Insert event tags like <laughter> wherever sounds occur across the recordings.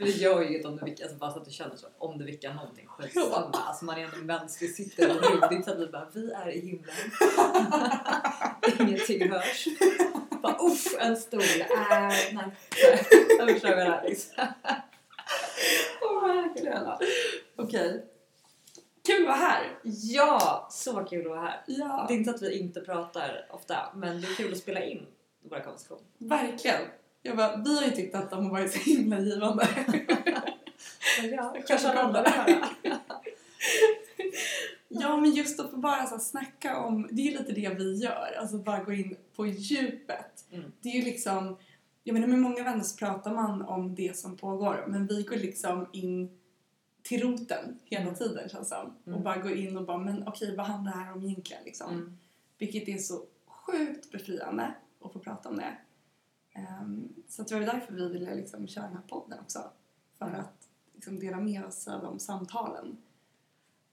Vi gör ju inget om du vickar, alltså bara så att du känner så. Om du vickar någonting, skitsamma. Alltså man är ändå mänsklig, sitter i. Det inte så att vi bara, vi är i himlen. <laughs> Ingenting hörs. Bara uff, en stol. Äh, nej. Jag förstår vad det är liksom. <laughs> Åh, verkligen. Okej. Kul att vara här. Ja, så kul att vara här. Ja. Det är inte att vi inte pratar ofta, men det är kul att spela in våra konversationer. Verkligen. Jag bara, vi har ju tyckt att de har varit så himla givande. <laughs> Ja, kanske vill höra. Ja, men just att få bara så snacka om, det är lite det vi gör, alltså bara gå in på djupet. Mm. Det är ju liksom, jag menar med många vänner så pratar man om det som pågår, men vi går liksom in till roten hela Mm. tiden känns det som. Mm. Och bara går in och bara, men okej vad handlar det här om egentligen liksom? Mm. Vilket är så sjukt befriande att få prata om det. Ehm, så det var därför vi ville liksom köra den här podden också. För att liksom dela med oss av de samtalen.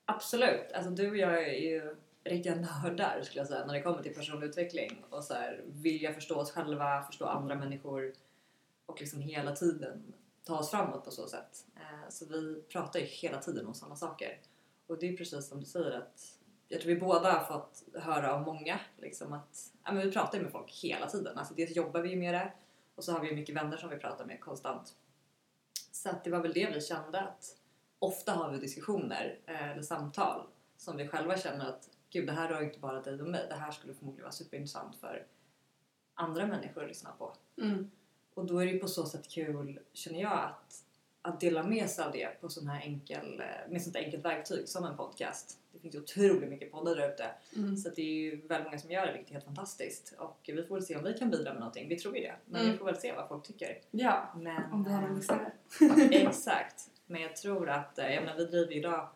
Absolut. Alltså du och jag är ju riktiga nördar skulle jag säga när det kommer till personlig utveckling och så här, vilja förstå oss själva, förstå andra människor och liksom hela tiden ta oss framåt på så sätt. Ehm, så vi pratar ju hela tiden om samma saker. Och det är precis som du säger att jag tror vi båda har fått höra av många liksom att ja, men vi pratar ju med folk hela tiden. Alltså dels jobbar vi ju med det och så har vi mycket vänner som vi pratar med konstant. Så att det var väl det vi kände att ofta har vi diskussioner eh, eller samtal som vi själva känner att gud det här rör inte bara dig och mig. Det här skulle förmodligen vara superintressant för andra människor att lyssna på. Mm. Och då är det ju på så sätt kul, känner jag, att, att dela med sig av det på sån här enkel, eh, med sånt här enkelt verktyg som en podcast. Det finns ju otroligt mycket poddar där ute. Mm. Så det är ju väldigt många som gör det, vilket är helt fantastiskt. Och vi får väl se om vi kan bidra med någonting. Vi tror ju det. Men Mm. vi får väl se vad folk tycker. Ja, Men, om vi har någon lyssnare. <laughs> Exakt. Men jag tror att, eh, jag menar vi driver ju idag,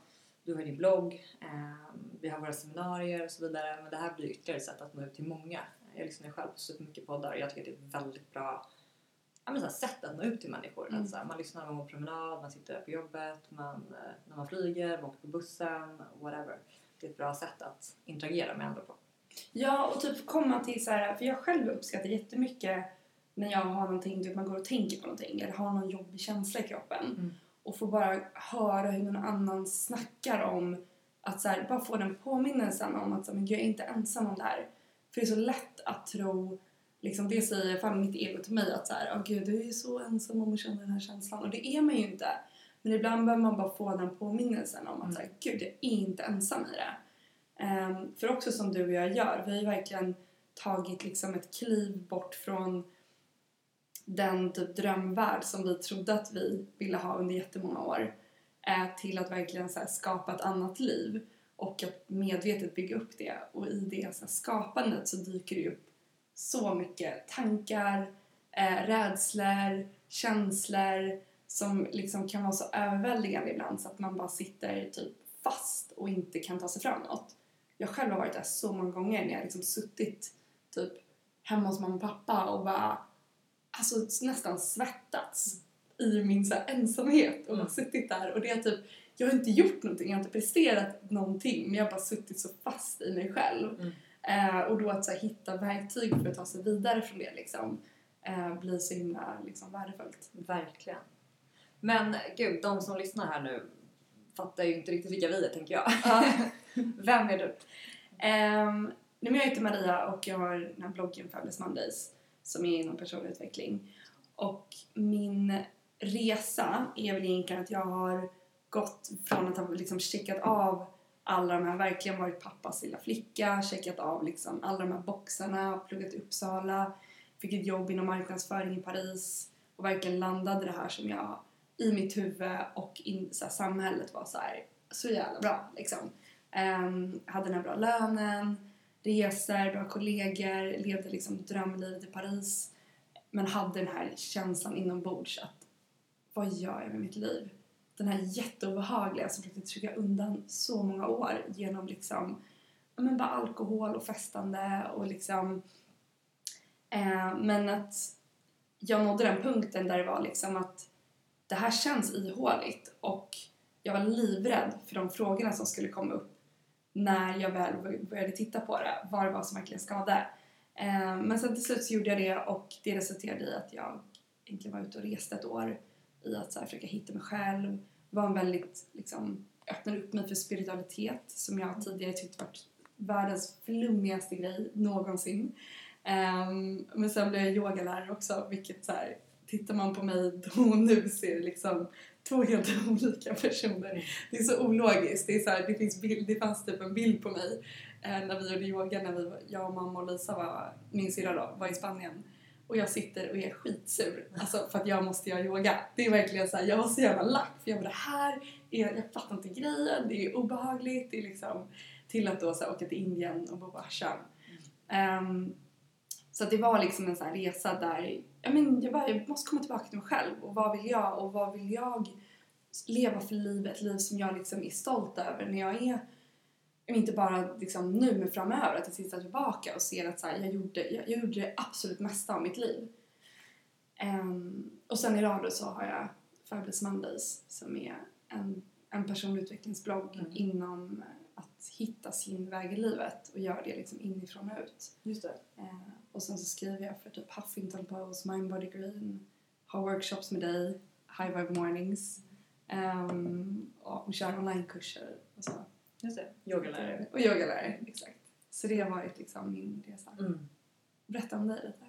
du har din blogg, eh, vi har våra seminarier och så vidare. Men det här blir ytterligare ett sätt att nå ut till många. Jag lyssnar själv på supermycket poddar och jag tycker att det är väldigt bra ja, men så här, sätt att nå ut till människor. Mm. Att, så här, man lyssnar när man går promenad, man sitter på jobbet, man, eh, när man flyger, man åker på bussen, whatever. Det är ett bra sätt att interagera med andra på. Ja, och typ komma till så här, för jag själv uppskattar jättemycket när jag har någonting, typ man går och tänker på någonting eller har någon jobbig känsla i kroppen Mm. och får bara höra hur någon annan snackar om att så här, bara få den påminnelsen om att så här, men gud, jag är inte ensam om det här. För det är så lätt att tro, liksom det säger fall mitt ego till mig att så här, åh gud, du är ju så ensam om att känna den här känslan och det är man ju inte. Men ibland behöver man bara få den påminnelsen om att så här, gud, jag är inte ensam i det. Ehm, för också som du och jag gör, vi har ju verkligen tagit liksom ett kliv bort från den typ drömvärld som vi trodde att vi ville ha under jättemånga år eh, till att verkligen så här, skapa ett annat liv och att medvetet bygga upp det. Och i det så här, skapandet så dyker det upp så mycket tankar, eh, rädslor, känslor som liksom kan vara så överväldigande ibland så att man bara sitter typ fast och inte kan ta sig framåt. Jag själv har varit där så många gånger när jag liksom suttit typ hemma hos mamma och pappa och bara alltså nästan svettats i min så ensamhet och bara Mm. suttit där och det är typ jag har inte gjort någonting, jag har inte presterat någonting men jag har bara suttit så fast i mig själv. Mm. Eh, och då att så här, hitta verktyg för att ta sig vidare från det liksom eh, blir så himla liksom, värdefullt. Verkligen. Men gud, de som lyssnar här nu fattar ju inte riktigt vilka vi är tänker jag. <laughs> Vem är du? Nej, men jag heter Maria och jag har den här bloggen Fabulous Mondays som är inom personlig utveckling. Och min resa är väl egentligen att jag har gått från att ha liksom checkat av alla de här, verkligen varit pappas lilla flicka, checkat av liksom alla de här boxarna, pluggat i Uppsala, fick ett jobb inom marknadsföring i Paris och verkligen landade det här som jag i mitt huvud och in, så här, samhället var så här så jävla bra liksom. Um, hade den här bra lönen, resor, bra kollegor, levde liksom drömlivet i Paris. Men hade den här känslan inombords att vad gör jag med mitt liv? Den här jätteobehagliga som försökte trycka undan så många år genom liksom ja, men bara alkohol och festande och liksom eh, men att jag nådde den punkten där det var liksom att det här känns ihåligt och jag var livrädd för de frågorna som skulle komma upp när jag väl började titta på det, vad det var som verkligen skadade. Eh, men sen till slut så gjorde jag det och det resulterade i att jag egentligen var ute och reste ett år i att så här, försöka hitta mig själv. Var en väldigt, liksom, öppnade upp mig för spiritualitet som jag tidigare tyckte varit världens flummigaste grej någonsin. Ehm, men sen blev jag yogalärare också, vilket så här, tittar man på mig då och nu ser det liksom två helt <laughs> olika personer. Det är så ologiskt. Det, är så här, det, finns bild, det fanns typ en bild på mig eh, när vi gjorde yoga, när vi, jag och mamma och Lisa, var, min syrra då, var i Spanien. Och jag sitter och är skitsur, alltså för att jag måste göra yoga. Det är verkligen så här, jag var så jävla lack. För jag bara det här, är, jag fattar inte grejen, det är obehagligt, det är liksom till att då så här, åka till Indien och bo på ashram. Ehm, um, så att det var liksom en sån här resa där jag, men, jag, bara, jag måste komma tillbaka till mig själv. Och vad vill jag? Och vad vill jag leva för liv, ett liv som jag liksom är stolt över när jag är inte bara liksom nu men framöver, att jag tittar tillbaka och ser att så här, jag, gjorde, jag, jag gjorde det absolut mesta av mitt liv. Ehm, och sen i radio så har jag Fabulous Mondays som är en, en personlig utvecklingsblogg Mm. inom att hitta sin väg i livet och göra det liksom inifrån och ut. Just det. Eh, och sen så skriver jag för typ Huffington Post, Mindbody Green, har workshops med dig, High Vibe Mornings ehm, och kör onlinekurser och så. Just det. Yogalärare. Och yogalärare, exakt. Så det har varit liksom min resa. Mm. Berätta om dig lite.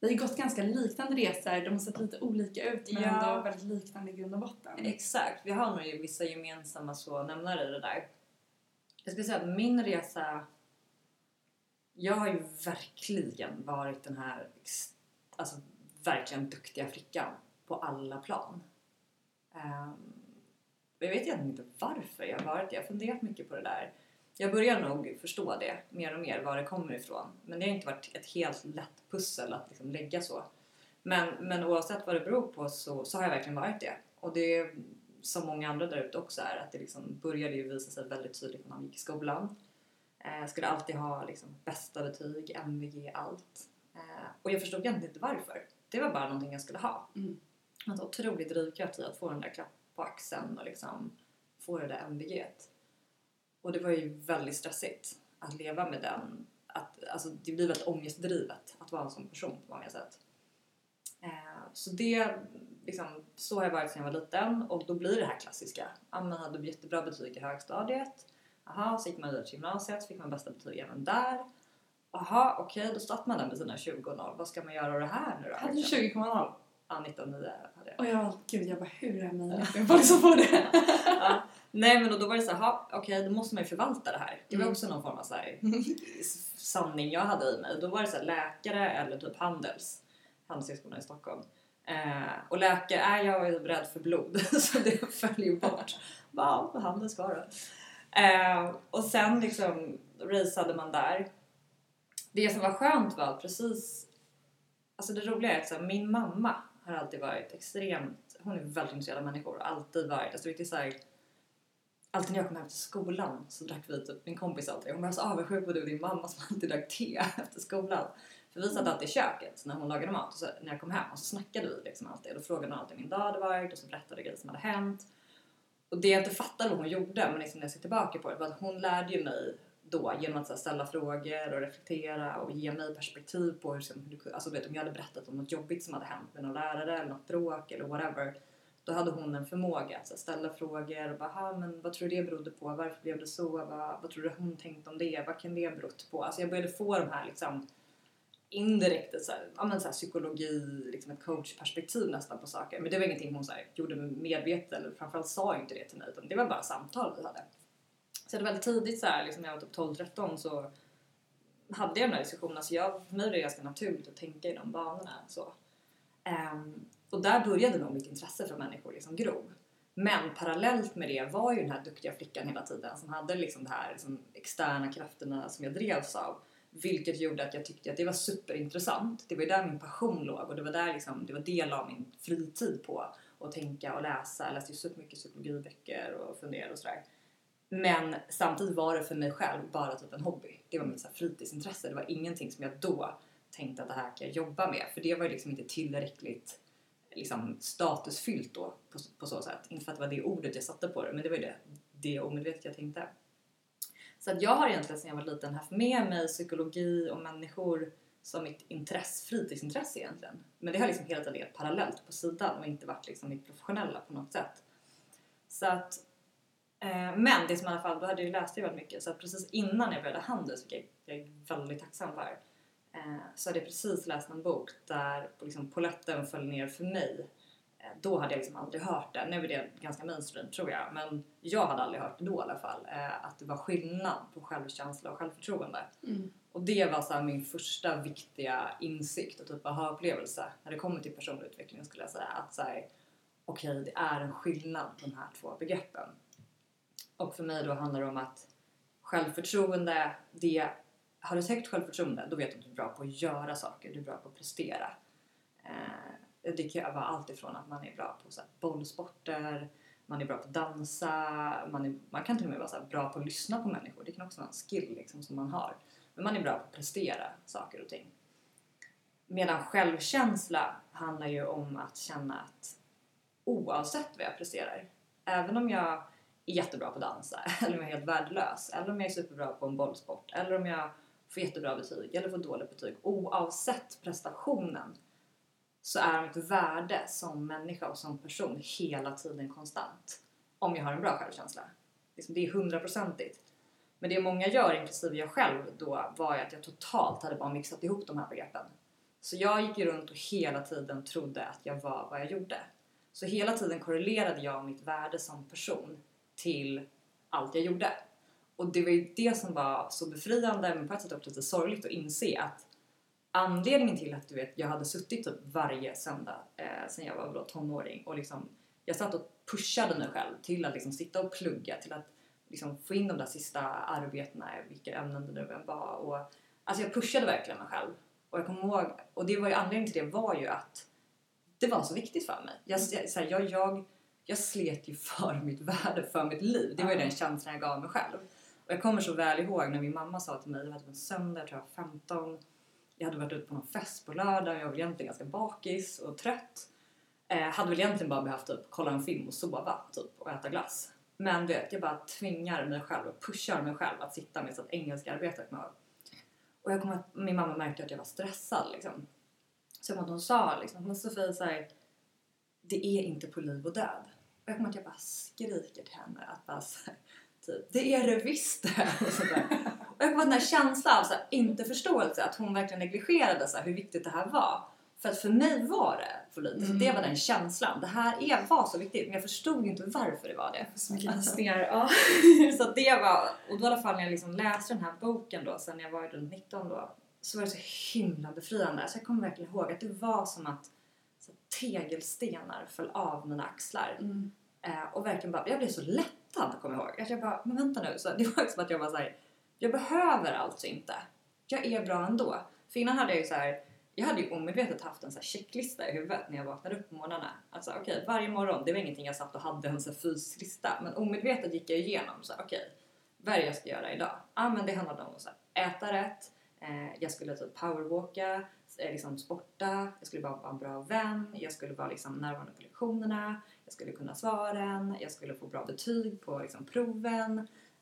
Vi har gått ganska liknande resor, de har sett lite olika ut men Ja. ändå väldigt liknande i grund och botten. Exakt, vi har nog ju vissa gemensamma så nämnare i det där. Jag skulle säga att min resa... Jag har ju verkligen varit den här alltså, verkligen duktiga flickan på alla plan. Ehm, jag vet egentligen inte varför jag har varit det. Jag har funderat mycket på det där. Jag börjar nog förstå det mer och mer, var det kommer ifrån. Men det har inte varit ett helt lätt pussel att liksom lägga så. Men, men oavsett vad det beror på så, så har jag verkligen varit det. Och det är som många andra där ute också är att det liksom började ju visa sig väldigt tydligt när man gick i skolan. Eh, Jag skulle alltid ha liksom bästa betyg, MVG, allt. Eh, Och jag förstod egentligen inte varför. Det var bara någonting jag skulle ha. Mm. En så otrolig drivkraft i att få den där klapp på axeln och liksom få det där MVG. Och det var ju väldigt stressigt att leva med den. Att, alltså, det blir väldigt ångestdrivet att vara en sån person på många sätt. Eh, så det, liksom, så har jag varit sedan jag var liten och då blir det här klassiska. Ja, man hade jättebra betyg i högstadiet. Aha, så gick man vidare till gymnasiet, fick man bästa betyg även där. Aha, okej, då satt man där med sina 20 och 0. Vad ska man göra av det här nu då? Hade du liksom? 20,0? Ja, 19 9 hade jag. Och jag, gud jag bara hur är möjligt med folk som får det? <laughs> Ja. Nej men då var det så här, "Ha, okej då måste man ju förvalta det här. Det var Mm. också någon form av så här, sanning jag hade i mig. Då var det så här, läkare eller typ Handels, Handelshögskolan i Stockholm. Eh, och läkare är jag ju rädd för blod <laughs> så det föll ju bort. Bara, ja, Handels ska då. Eh, och sen liksom raceade man där. Det som var skönt var att precis, alltså det roliga är att så här, min mamma har alltid varit extremt, hon är väldigt intresserad av människor och alltid varit, alltså riktigt såhär Alltid när jag kom hem till skolan så drack vi typ, min kompis alltid, hon var så avundsjuk på du och din mamma som alltid drack te <laughs> efter skolan. För vi satt alltid i köket när hon lagade mat och så, när jag kom hem och så snackade vi liksom alltid. Då frågade hon alltid hur min dag hade varit och så berättade grejer som hade hänt. Och det jag inte fattade vad hon gjorde, men liksom när jag ser tillbaka på det, var att hon lärde ju mig då genom att så här, ställa frågor och reflektera och ge mig perspektiv på hur, som, alltså, du vet, om jag hade berättat om något jobbigt som hade hänt med någon lärare eller något bråk eller whatever. Då hade hon en förmåga att så här, ställa frågor och bara, men vad tror du det berodde på? Varför blev det så? Vad, vad tror du hon tänkte om det? Vad kan det ha berott på? Alltså jag började få de här liksom indirekt så här, ja, men så här, psykologi, liksom ett coachperspektiv nästan på saker. Men det var ingenting hon så här, gjorde medvetet eller framförallt sa inte det till mig utan det var bara samtal vi hade. Så det var väldigt tidigt så här, liksom när jag var typ 12-13 så hade jag de här diskussionerna så alltså, jag, för mig var det ganska naturligt att tänka i de banorna. Så. Um, och där började nog mitt intresse för människor liksom gro. Men parallellt med det var ju den här duktiga flickan hela tiden som hade liksom de här liksom externa krafterna som jag drevs av. Vilket gjorde att jag tyckte att det var superintressant. Det var ju där min passion låg och det var där liksom, det var det jag la min fritid på. Att tänka och läsa. Jag läste ju supermycket psykologiböcker och funderade och sådär. Men samtidigt var det för mig själv bara typ en hobby. Det var mitt så här fritidsintresse. Det var ingenting som jag då tänkte att det här kan jag jobba med. För det var ju liksom inte tillräckligt liksom, statusfyllt då på, på så sätt. Inte för att det var det ordet jag satte på det, men det var ju det, det omedvetet jag tänkte. Så att jag har egentligen sedan jag var liten haft med mig psykologi och människor som mitt intresse, fritidsintresse egentligen. Men det har liksom hela tiden legat parallellt på sidan och inte varit liksom mitt professionella på något sätt. Så att, men det som i alla fall, då hade jag läst väldigt mycket så precis innan jag började Handels, vilket jag är väldigt tacksam för, eh, så hade jag precis läst en bok där liksom, poletten föll ner för mig. Eh, då hade jag liksom aldrig hört det. Nu är det ganska mainstream tror jag, men jag hade aldrig hört det då i alla fall. Eh, att det var skillnad på självkänsla och självförtroende. Mm. Och det var så min första viktiga insikt och typ aha-upplevelse när det kommer till personlig utveckling skulle jag säga. Att så här, okej, okay, det är en skillnad på de här två begreppen. Och för mig då handlar det om att självförtroende, det, har du ett högt självförtroende då vet du att du är bra på att göra saker, du är bra på att prestera. Eh, det kan vara allt ifrån att man är bra på så här, bollsporter, man är bra på att dansa, man, är, man kan till och med vara så bra på att lyssna på människor. Det kan också vara en skill liksom, som man har. Men man är bra på att prestera saker och ting. Medan självkänsla handlar ju om att känna att oavsett vad jag presterar, även om jag är jättebra på att dansa, <laughs> eller om jag är helt värdelös, eller om jag är superbra på en bollsport, eller om jag får jättebra betyg eller får dåligt betyg, oavsett prestationen så är mitt värde som människa och som person hela tiden konstant. Om jag har en bra självkänsla. Liksom, det är hundraprocentigt. Men det många gör, inklusive jag själv då, var ju att jag totalt hade bara mixat ihop de här begreppen. Så jag gick ju runt och hela tiden trodde att jag var vad jag gjorde. Så hela tiden korrelerade jag mitt värde som person till allt jag gjorde. Och det var ju det som var så befriande men på ett sätt också lite sorgligt att inse att anledningen till att du vet, jag hade suttit typ varje söndag eh, sen jag var tonåring och liksom jag satt och pushade mig själv till att liksom sitta och plugga, till att liksom få in de där sista arbetena, vilka ämnen det nu än var. Och, alltså jag pushade verkligen mig själv. Och jag kommer ihåg, och det var ju anledningen till det var ju att det var så viktigt för mig. Jag, så här, jag, jag, jag slet ju för mitt värde, för mitt liv. Det var ju den känslan jag gav mig själv. Och jag kommer så väl ihåg när min mamma sa till mig, det var typ en söndag, jag tror jag var 15. Jag hade varit ute på någon fest på lördag, jag var egentligen ganska bakis och trött. Eh, hade väl egentligen bara behövt typ, kolla en film och sova typ, och äta glass. Men du vet, jag bara tvingar mig själv och pushar mig själv att sitta med ett engelska arbete. Och jag kommer att min mamma märkte att jag var stressad liksom. Så att hon sa liksom, men Sofie så här, det är inte på liv och död. Och jag kommer att jag bara skriker till henne att bara så här, typ, det är det visst det! Och, så där. och jag kommer att den här känslan av så här, inte förståelse, att hon verkligen negligerade så här, hur viktigt det här var. För att för mig var det för lite. Mm. Så det var den känslan. Det här är, var så viktigt men jag förstod inte varför det var det. Så mycket investeringar. ja. <laughs> så det var, och då i alla fall när jag liksom läste den här boken då sen jag var runt 19 då så var det så himla befriande. Så jag kommer verkligen ihåg att det var som att så, tegelstenar föll av mina axlar. Mm. Eh, och verkligen bara, jag blev så lättad kommer jag ihåg. Att jag bara, men vänta nu. Så det var som att jag var så här, jag behöver alltså inte. Jag är bra ändå. För innan hade jag ju så här jag hade ju omedvetet haft en så checklista i huvudet när jag vaknade upp på morgnarna. Alltså okej, okay, varje morgon, det var ingenting jag satt och hade en så fysisk lista. Men omedvetet gick jag igenom så okej, okay, vad är det jag ska göra idag? Ja ah, men det handlade om att äta rätt, eh, jag skulle typ powerwalka, Eh, liksom sporta, jag skulle vara en bra vän, jag skulle vara liksom närvarande på lektionerna, jag skulle kunna svaren, jag skulle få bra betyg på liksom, proven.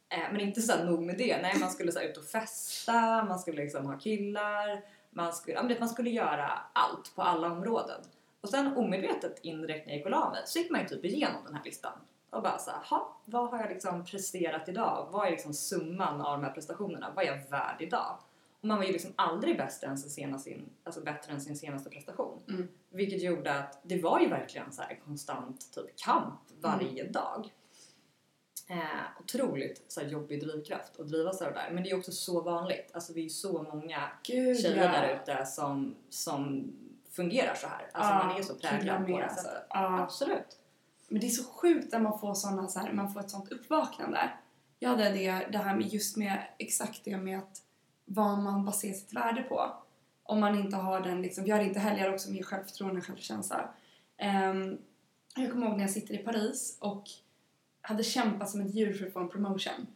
Eh, men inte så nog med det, nej man skulle så ut och festa, man skulle liksom ha killar, man skulle, man skulle göra allt på alla områden. Och sen omedvetet indirekt när jag gick och la mig så gick man ju typ igenom den här listan. Och bara såhär, vad har jag liksom presterat idag? Vad är liksom summan av de här prestationerna? Vad är jag värd idag? Man var ju liksom aldrig bättre än sin senaste, alltså bättre än sin senaste prestation. Mm. Vilket gjorde att det var ju verkligen så här konstant typ kamp varje mm. dag. Eh, otroligt så här, jobbig drivkraft att driva sig där. Men det är också så vanligt. Alltså vi är så många Gud, tjejer ja. där ute som, som fungerar så här. Alltså ja, man är så präglad på det alltså. sättet. Ja. Absolut. Men det är så sjukt när man får såna så här, man får ett sånt uppvaknande. Jag hade det, det här med just med exakt det med att vad man baserar sitt värde på. Om man inte har den liksom, vi har inte heller också mer självförtroende och självkänsla. Um, jag kommer ihåg när jag sitter i Paris och hade kämpat som ett djur för att få en promotion.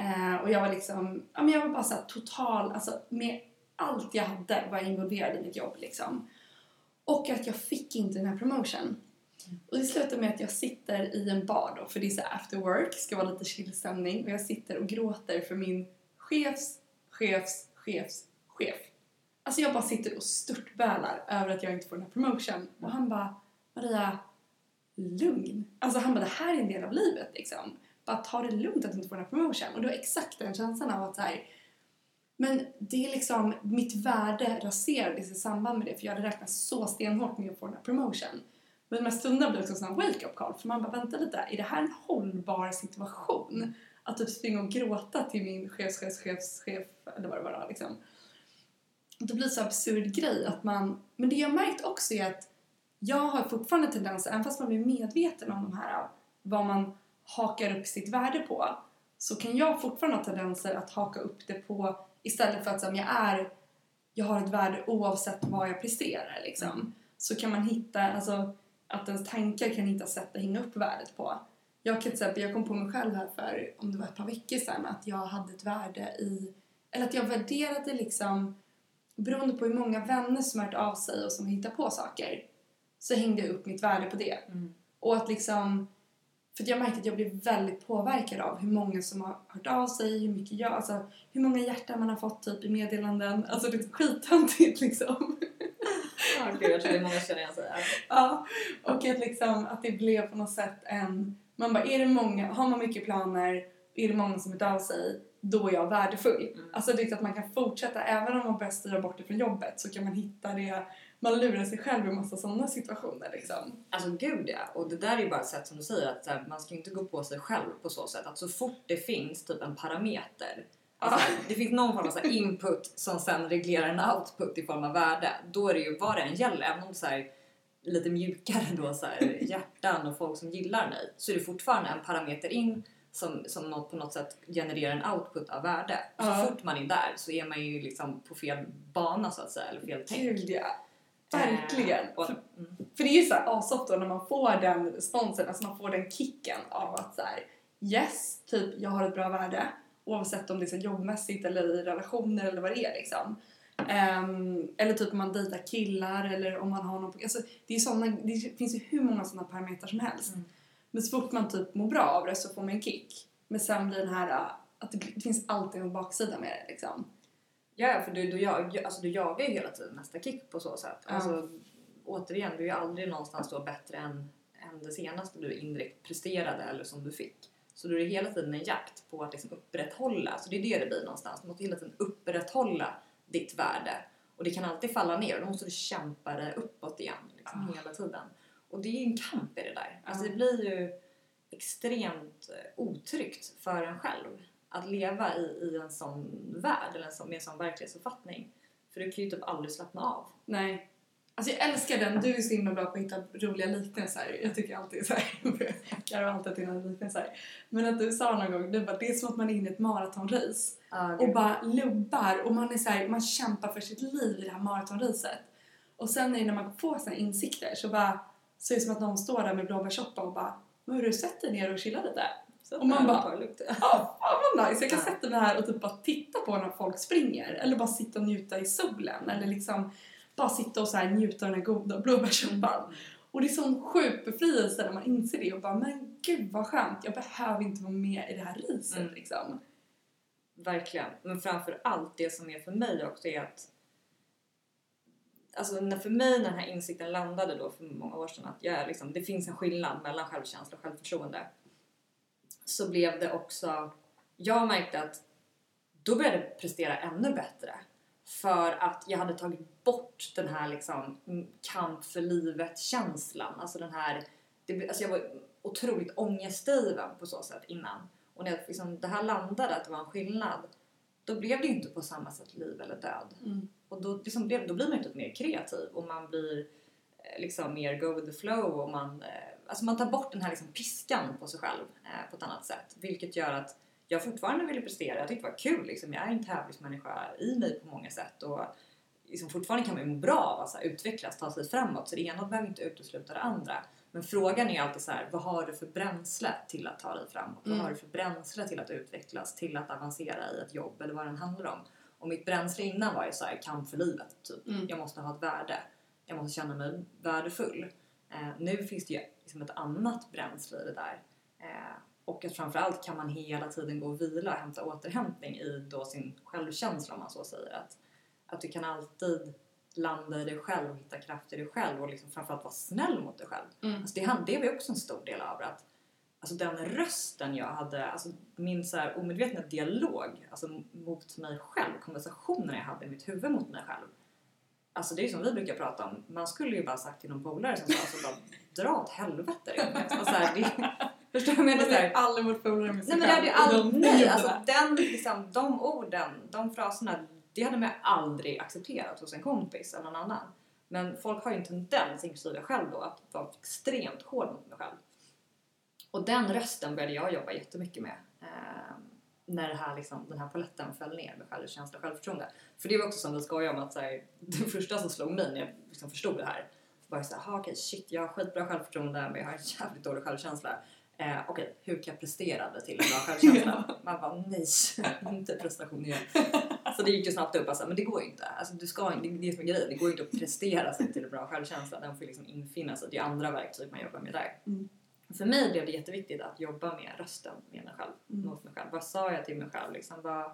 Uh, och jag var liksom, ja men jag var bara såhär total, alltså med allt jag hade var jag involverad i mitt jobb liksom. Och att jag fick inte den här promotion. Och det slutar med att jag sitter i en bar då, för det är så after work, ska vara lite chill stämning. och jag sitter och gråter för min chefs, chefs, chefs, chef. Alltså jag bara sitter och störtbälar över att jag inte får den här promotion. Och han bara, Maria, lugn. Alltså han bara, det här är en del av livet liksom. Bara ta det lugnt att du inte får den här promotion. Och det var exakt den känslan av att så här, men det är liksom, mitt värde raserades i samband med det för jag hade räknat så stenhårt med att få den här promotion. Men de här stunderna blev också en sån här wake-up call för man bara vänta lite, är det här en hållbar situation? Att typ springa och gråta till min chefschefschefschef eller vad det var liksom. Det blir så absurd grej att man, men det jag märkt också är att jag har fortfarande tendenser, även fast man blir medveten om de här, vad man hakar upp sitt värde på, så kan jag fortfarande ha tendenser att haka upp det på istället för att som jag är, jag har ett värde oavsett vad jag presterar liksom. Mm. Så kan man hitta, alltså att ens tankar kan hitta sätt att hänga upp värdet på. Jag kan till exempel, jag kom på mig själv här för, om det var ett par veckor sedan, att jag hade ett värde i, eller att jag värderade liksom, beroende på hur många vänner som har hört av sig och som hittar på saker, så hängde jag upp mitt värde på det. Mm. Och att liksom, för att jag märkte att jag blev väldigt påverkad av hur många som har hört av sig, hur mycket jag, alltså hur många hjärtan man har fått typ i meddelanden. Alltså det är skittöntigt liksom. Ja, gud, jag tror det är många känner igen sig ja, och att liksom att det blev på något sätt en, man bara är det många, har man mycket planer, är det många som hört av sig, då är jag värdefull. Mm. Alltså det är att man kan fortsätta, även om man börjar styra bort ifrån jobbet så kan man hitta det, man lurar sig själv i massa sådana situationer liksom. Alltså gud ja. Och det där är ju bara ett sätt som du säger att här, man ska inte gå på sig själv på så sätt att så fort det finns typ en parameter Alltså, det finns någon form av så input som sen reglerar en output i form av värde. Då är det ju vad det än gäller, även om det så här, lite mjukare då så här, hjärtan och folk som gillar mig så är det fortfarande en parameter in som, som något, på något sätt genererar en output av värde. Så Ja. fort man är där så är man ju liksom på fel bana så att säga, eller fel tänk. Gud ja. Verkligen. Eh, och, För, mm. för det är ju så då när man får den responsen, alltså man får den kicken av att så här, yes, typ jag har ett bra värde oavsett om det är så jobbmässigt eller i relationer eller vad det är liksom. Ehm, eller typ om man dejtar killar eller om man har någon... Alltså, det, är såna, det finns ju hur många sådana parametrar som helst. Mm. Men så fort man typ mår bra av det så får man en kick. Men sen blir den här äh, att det, det finns alltid en baksida med det liksom. Ja, för du, du, jag, alltså, du jagar ju hela tiden nästa kick på så sätt. Ja. Alltså, återigen, du är ju aldrig någonstans då bättre än, än det senaste du indirekt presterade eller som du fick. Så då är det hela tiden en jakt på att liksom upprätthålla, så det är det det blir någonstans. Du måste hela tiden upprätthålla ditt värde. Och det kan alltid falla ner och då måste du kämpa det uppåt igen liksom, Ah. hela tiden. Och det är ju en kamp i det där. Alltså Ja. det blir ju extremt eh, otryggt för en själv att leva i, i en sån värld eller en sån, med en sån verklighetsuppfattning. För du kan ju typ aldrig slappna av. Nej. Alltså jag älskar den. Du är så himla bra på att hitta roliga liknelser. Jag tycker alltid så här. <laughs> Jag har alltid dina liknelser. Men att du sa någon gång, du bara, det är som att man är inne i ett maratonrace och bara lubbar och man är så här, man kämpar för sitt liv i det här maratonracet. Och sen när man får såna insikter så bara, så är det som att någon står där med blåbärssoppa och bara, men hur du sätter dig ner och chillar lite? Så och man bara-. Ja, fan vad nice! Jag kan Ja. sätta mig här och typ bara titta på när folk springer. Eller bara sitta och njuta i solen. Eller liksom bara sitta och så här njuta av den här goda blåbärssoppan. Och det är sån sjuk befrielse när man inser det och bara men gud vad skönt, jag behöver inte vara med i det här racet Mm. liksom. Verkligen. Men framför allt det som är för mig också är att Alltså när för mig när den här insikten landade då för många år sedan att jag är liksom, det finns en skillnad mellan självkänsla och självförtroende. Så blev det också, jag märkte att då började jag prestera ännu bättre. För att jag hade tagit bort den här liksom kamp för livet-känslan. Alltså den här, det, alltså jag var otroligt ångestdriven på så sätt innan. Och när liksom, det här landade, att det var en skillnad, då blev det ju inte på samma sätt liv eller död. Mm. Och då, liksom då blir man ju typ mer kreativ och man blir eh, liksom mer go with the flow och man, eh, alltså man tar bort den här liksom piskan på sig själv eh, på ett annat sätt. Vilket gör att jag fortfarande ville prestera. Jag tyckte det var kul. Liksom. Jag är en tävlingsmänniska i mig på många sätt. Och liksom fortfarande kan man må bra av att utvecklas, ta sig framåt. Så det ena behöver inte utesluta det andra. Men frågan är alltid så här, vad har du för bränsle till att ta dig framåt? Mm. Vad har du för bränsle till att utvecklas, till att avancera i ett jobb eller vad den handlar om? Och mitt bränsle innan var ju så här, kamp för livet. Typ. Mm. Jag måste ha ett värde. Jag måste känna mig värdefull. Eh, nu finns det ju liksom ett annat bränsle i det där. Eh, och att framförallt kan man hela tiden gå och vila och hämta återhämtning i då sin självkänsla om man så säger. Att, Att du kan alltid landa i dig själv och hitta kraft i dig själv och liksom framförallt vara snäll mot dig själv. Mm. Alltså det, det var också en stor del av. Att, alltså den rösten jag hade, alltså min så här omedvetna dialog alltså mot mig själv, konversationen jag hade i mitt huvud mot mig själv. Alltså det är ju som vi brukar prata om, man skulle ju bara sagt till någon polare som sa alltså bara dra åt helvete alltså, så här, det, Förstår du vad jag menar? Aldrig varit polare med sig Nej men det hade ju aldrig, De nej, alltså den, liksom, de orden, de fraserna, det hade man ju aldrig accepterat hos en kompis eller någon annan. Men folk har ju en tendens, inklusive jag själv då, att vara extremt hård mot mig själv. Och den rösten började jag jobba jättemycket med. Eh, när det här, liksom, den här paletten föll ner med självkänsla och självförtroende. För det var också som vi skojade om att så här, det första som slog mig när jag liksom förstod det här var så här, "Ah, okej shit jag har skitbra självförtroende men jag har en jävligt dålig självkänsla. Eh, Okej, hur kan jag prestera det till en bra självkänsla? <laughs> Man bara nej, <laughs> inte prestation igen. <laughs> Så det gick ju snabbt upp alltså, men det går ju inte. Alltså, du ska, det är det som är grejen, det går ju inte att prestera sig till en bra självkänsla. Den får liksom infinna sig. Det är andra verktyg man jobbar med där. Mm. För mig blev det jätteviktigt att jobba med rösten med mig själv, Mm. mot mig själv. Vad sa jag till mig själv? Liksom, vad,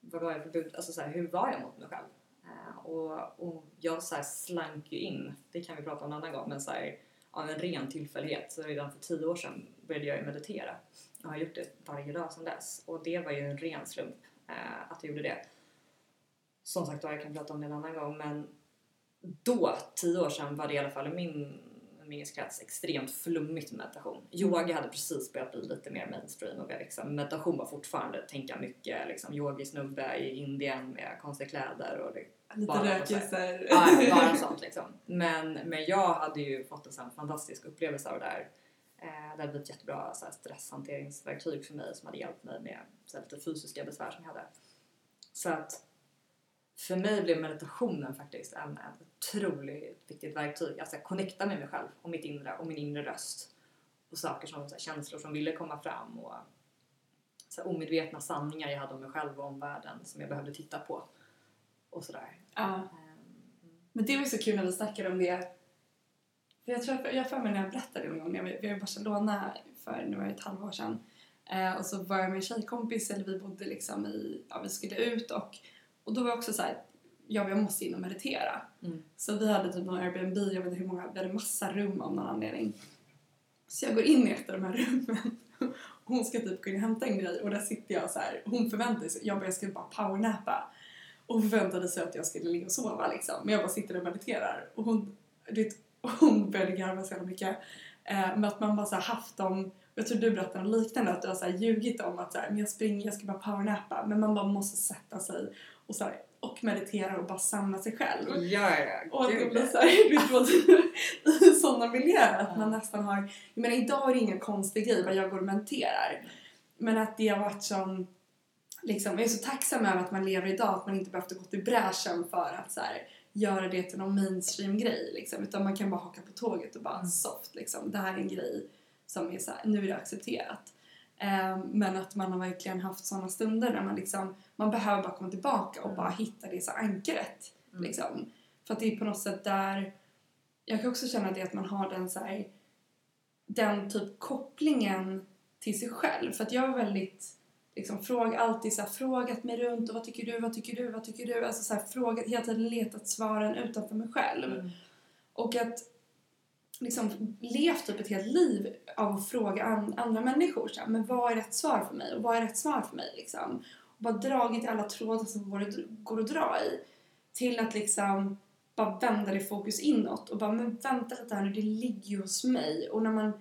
vad var jag för bud? Alltså, så här, hur var jag mot mig själv? Eh, och, och jag så här, slank ju in, det kan vi prata om en annan gång, men så här, av en ren tillfällighet. Så redan för tio år sedan började jag ju meditera. Jag har gjort det varje dag sedan dess. Och det var ju en ren slump eh, att jag gjorde det. Som sagt var, jag kan prata om det en annan gång, men då, tio år sedan, var det i alla fall i min umgängeskrets extremt flummigt med meditation. Yoga hade precis börjat bli lite mer mainstream och. Men meditation var fortfarande tänka mycket, liksom yogisnubbe i Indien med konstiga kläder och det Lite rökelser. Ja, bara <laughs> sånt liksom. Men, men jag hade ju fått en sån fantastisk upplevelse av det där. Eh, det hade blivit jättebra så här, stresshanteringsverktyg för mig som hade hjälpt mig med så här, lite fysiska besvär som jag hade. Så att för mig blev meditationen faktiskt en, ett otroligt viktigt verktyg. Alltså connecta med mig själv och mitt inre och min inre röst. Och saker som så här, känslor som ville komma fram och så här, omedvetna sanningar jag hade om mig själv och om världen som jag behövde titta på. Och sådär. Ja. Ehm, Men det var så kul när vi snackade om det. För jag tror jag för mig när jag berättade det gång när vi var i Barcelona för nu var det ett halvår sedan. Eh, och så var jag med en tjejkompis, eller vi bodde liksom i, ja vi skulle ut och, och då var jag också så här, ja jag måste in och meditera. Mm. Så vi hade typ någon Airbnb, jag vet inte hur många, vi hade massa rum av någon anledning. Så jag går in i ett av de här rummen och <laughs> hon ska typ gå in och hämta en grej och där sitter jag så här. hon förväntar sig, jag bara jag skulle bara powernappa. Och förväntade sig att jag skulle ligga och sova liksom. Men jag bara sitter och mediterar. Och hon, du vet, <laughs> hon började garva så mycket. Eh, med att man bara så haft dem, jag tror du berättade något liknande, att du har så här ljugit om att så här, men jag springer, jag ska bara powernappa. Men man bara måste sätta sig och, så här, och meditera och bara samla sig själv. Ja, ja, Och att det blir såhär, <laughs> <laughs> i sådana miljöer att man nästan har, jag menar idag är det ingen konstig grej vad jag går och menterar. Men att det har varit som, liksom, jag är så tacksam över att man lever idag, att man inte behövt gå till bräschen för att så här, göra det till någon mainstream grej liksom. Utan man kan bara haka på tåget och bara Mm. soft liksom. Det här är en grej som är så här, nu är det accepterat. Ehm, men att man har verkligen haft sådana stunder där man liksom, man behöver bara komma tillbaka och Mm. bara hitta det så ankaret. Mm. Liksom. För att det är på något sätt där, jag kan också känna det att man har den så här, den typ kopplingen till sig själv. För att jag är väldigt, liksom fråga, alltid så här, frågat mig runt och vad tycker du, vad tycker du, vad tycker du? Alltså så här, frågat, hela tiden letat svaren utanför mig själv. Mm. Och att liksom levt typ ett helt liv av att fråga an, andra människor så här, men vad är rätt svar för mig och vad är rätt svar för mig liksom. Och bara dragit i alla trådar som går, går att dra i. Till att liksom bara vända det fokus inåt och bara men vänta lite här nu, det ligger ju hos mig. Och när man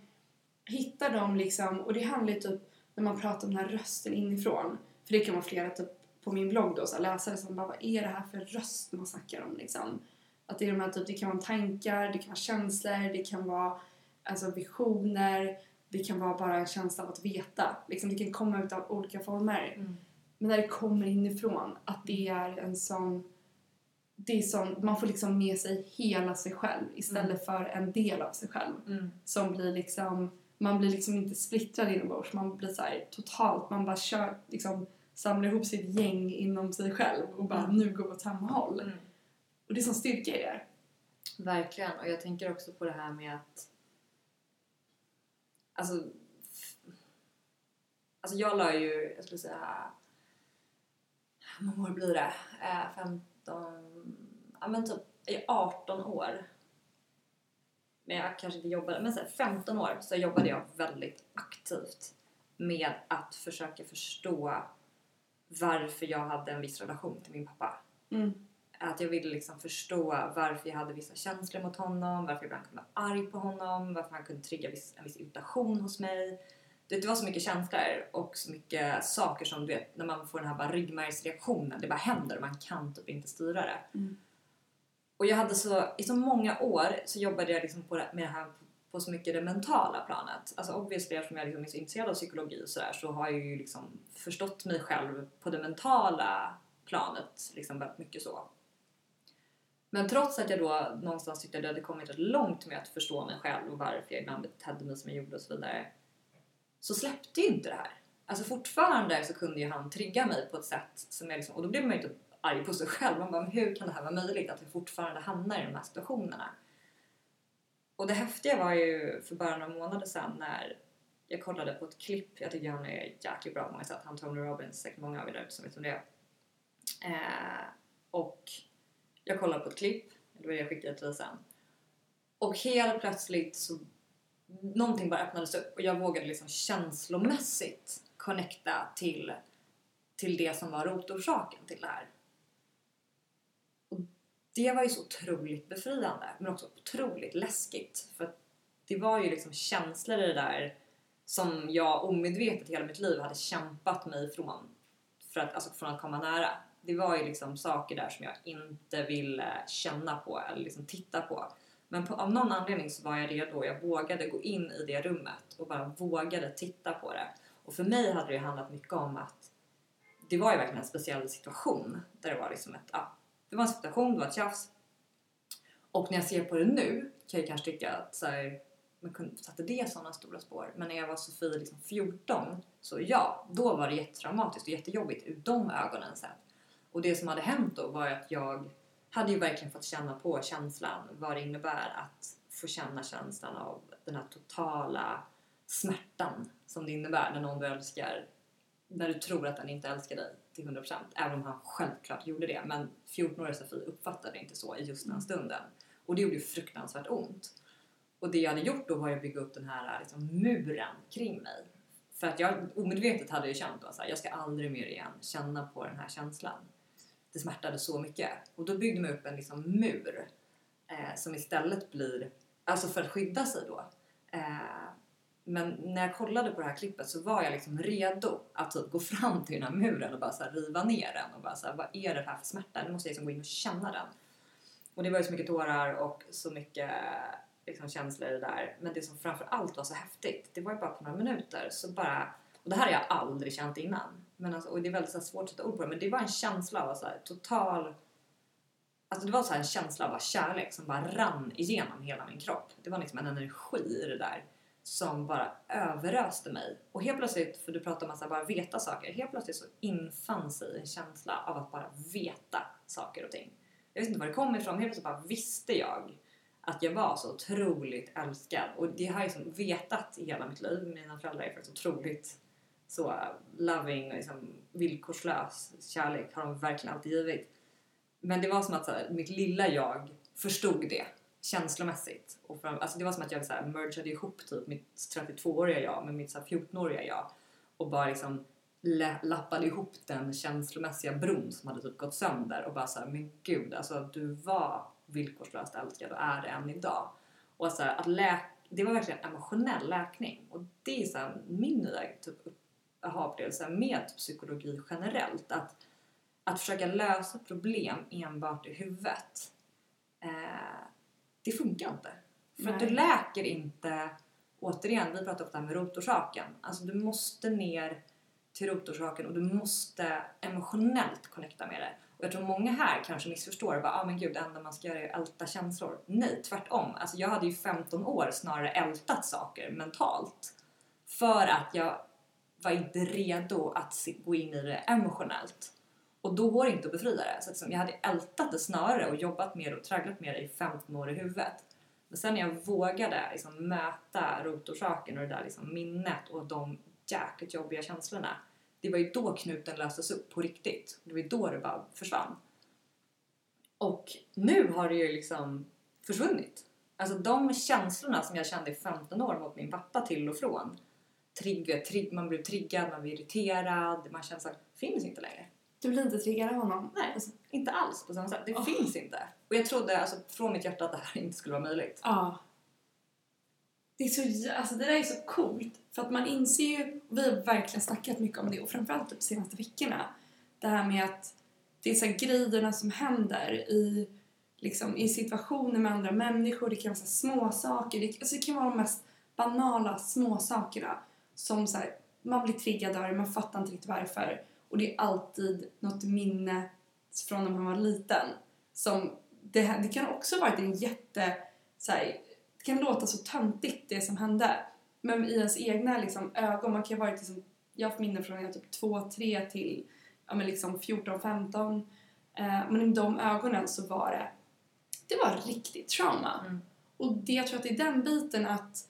hittar dem liksom, och det handlar ju typ när man pratar om den här rösten inifrån. För det kan vara flera typ på min blogg då, så här, läsare som bara vad är det här för röst man snackar om liksom. Att det är de här typ, det kan vara tankar, det kan vara känslor, det kan vara alltså visioner, det kan vara bara en känsla av att veta. Liksom, det kan komma ut av olika former. Mm. Men när det kommer inifrån, att det är en sån... Det är sån, man får liksom med sig hela sig själv istället för en del av sig själv. Mm. Som blir liksom... Man blir liksom inte splittrad inombords, man blir så här totalt, man bara kör, liksom samlar ihop sitt gäng inom sig själv och bara Mm. nu går vi åt samma håll. Mm. Och det är sån styrka i det. Verkligen. Och jag tänker också på det här med att... Alltså... Alltså jag la ju, jag skulle säga... Hur många år blir det? Eh, fem, 15, ja men typ i 18 år. Men jag kanske inte jobbade, men så här, 15 år så jobbade jag väldigt aktivt med att försöka förstå varför jag hade en viss relation till min pappa. Mm. Att jag ville liksom förstå varför jag hade vissa känslor mot honom, varför jag ibland kunde vara arg på honom, varför han kunde trigga viss, en viss irritation hos mig. Det var så mycket känslor och så mycket saker som du vet, när man får den här ryggmärgsreaktionen, det bara händer och man kan typ inte styra det. Mm. Och jag hade så, i så många år så jobbade jag liksom på det, med det här på så mycket det mentala planet. Alltså obviously eftersom jag liksom är så intresserad av psykologi och sådär så har jag ju liksom förstått mig själv på det mentala planet liksom väldigt mycket så. Men trots att jag då någonstans tyckte att jag hade kommit rätt långt med att förstå mig själv och varför jag ibland betedde mig som jag gjorde och så vidare så släppte ju inte det här. Alltså fortfarande så kunde ju han trigga mig på ett sätt som jag liksom, och då blev man ju typ arg på sig själv. Man bara, hur kan det här vara möjligt att vi fortfarande hamnar i de här situationerna? Och det häftiga var ju för bara några månader sedan när jag kollade på ett klipp. Jag tycker han är jäkligt bra på många sätt. Han Tony Robbins, säkert många av er där ute som vet om det är. Eh, och jag kollade på ett klipp, det var det jag skickade till dig sen. Och helt plötsligt så någonting bara öppnades upp och jag vågade liksom känslomässigt connecta till, till det som var rotorsaken till det här. Det var ju så otroligt befriande men också otroligt läskigt för att det var ju liksom känslor i det där som jag omedvetet hela mitt liv hade kämpat mig ifrån för att, alltså från att komma nära. Det var ju liksom saker där som jag inte ville känna på eller liksom titta på. Men på, av någon anledning så var jag redo. Jag vågade gå in i det rummet och bara vågade titta på det. Och för mig hade det handlat mycket om att det var ju verkligen en speciell situation. Där det var liksom ett, ja, det var en situation, det var ett tjafs. Och när jag ser på det nu kan jag kanske tycka att så här, man kunde- satte det sådana stora spår? Men när jag var Sofie liksom 14 så ja, då var det jättetraumatiskt och jättejobbigt ur de ögonen sett. Och det som hade hänt då var att jag hade ju verkligen fått känna på känslan, vad det innebär att få känna känslan av den här totala smärtan som det innebär när någon du älskar, när du tror att den inte älskar dig till 100% även om han självklart gjorde det. Men 14-åriga Sofie uppfattade det inte så i just den stunden. Och det gjorde ju fruktansvärt ont. Och det jag hade gjort då var att bygga upp den här liksom, muren kring mig. För att jag omedvetet hade ju känt då, här, jag ska aldrig mer igen känna på den här känslan. Det smärtade så mycket. Och då byggde man upp en liksom, mur eh, som istället blir, alltså för att skydda sig då. Eh, men när jag kollade på det här klippet så var jag liksom redo att typ gå fram till den här muren och bara så här riva ner den och bara så här, vad är det här för smärta? Nu måste jag liksom gå in och känna den. Och det var ju så mycket tårar och så mycket liksom, känslor i det där. Men det som framför allt var så häftigt, det var ju bara på några minuter så bara... Och det här har jag aldrig känt innan. Men alltså, och det är väldigt så här, svårt att sätta ord på det, men det var en känsla av så här, total... Alltså det var så här en känsla av kärlek som bara rann igenom hela min kropp. Det var liksom en energi i det där som bara överöste mig. Och helt plötsligt, för du pratar om att bara veta saker, helt plötsligt så infann sig en känsla av att bara veta saker och ting. Jag vet inte var det kom ifrån, helt plötsligt bara visste jag att jag var så otroligt älskad. Och det har jag liksom vetat i hela mitt liv. Mina föräldrar är faktiskt otroligt så loving och liksom villkorslös kärlek har de verkligen alltid givit. Men det var som att så här, mitt lilla jag förstod det känslomässigt. Och fram, alltså det var som att jag så här, mergade ihop typ mitt 32-åriga jag med mitt så här 14-åriga jag och bara liksom lappade ihop den känslomässiga bron som hade typ gått sönder och bara såhär, men gud, alltså du var villkorslöst älskad och är det än idag. Och så här, att läka, det var verkligen emotionell läkning och det är så här, min nya typ aha-upplevelse med psykologi generellt. Att, att försöka lösa problem enbart i huvudet eh, det funkar inte. För att du Nej. läker inte, återigen, vi pratar ofta med rotorsaken. Alltså du måste ner till rotorsaken och du måste emotionellt connecta med det. Och jag tror många här kanske missförstår och bara, ah, men gud, det enda man ska göra är att älta känslor. Nej, tvärtom. Alltså jag hade ju 15 år snarare ältat saker mentalt. För att jag var inte redo att gå in i det emotionellt. Och då går det inte att befria det. Så liksom, jag hade ältat det snarare och jobbat med det och tragglat med det i 15 år i huvudet. Men sen när jag vågade liksom möta rotorsaken och det där liksom minnet och de jäkligt jobbiga känslorna. Det var ju då knuten löstes upp på riktigt. Det var ju då det bara försvann. Och nu har det ju liksom försvunnit. Alltså de känslorna som jag kände i 15 år mot min pappa till och från. Trigger, trigg, man blir triggad, man blir irriterad, man känner att det finns inte längre. Du blir inte triggad av honom? Nej, alltså, inte alls på samma sätt. Det Åh. finns inte. Och jag trodde alltså, från mitt hjärta att det här inte skulle vara möjligt. Ja. Det, är så, jä- alltså det där är så coolt. För att man inser ju, vi har verkligen snackat mycket om det och framförallt de senaste veckorna. Det här med att det är så här grejerna som händer i, liksom, i situationer med andra människor. Det kan vara så små saker. Det, alltså det kan vara de mest banala små sakerna som så här, man blir triggad av det, man fattar inte riktigt varför. Och det är alltid något minne från när man var liten. Som, det, det kan också varit en jätte... Så här, det kan låta så töntigt det som hände. Men i ens egna liksom, ögon, man kan ha varit liksom, jag har haft minnen från jag typ 2-3 till ja, men liksom 14-15. Eh, men i de ögonen så var det, det var riktigt trauma. Mm. Och det, jag tror att det är den biten att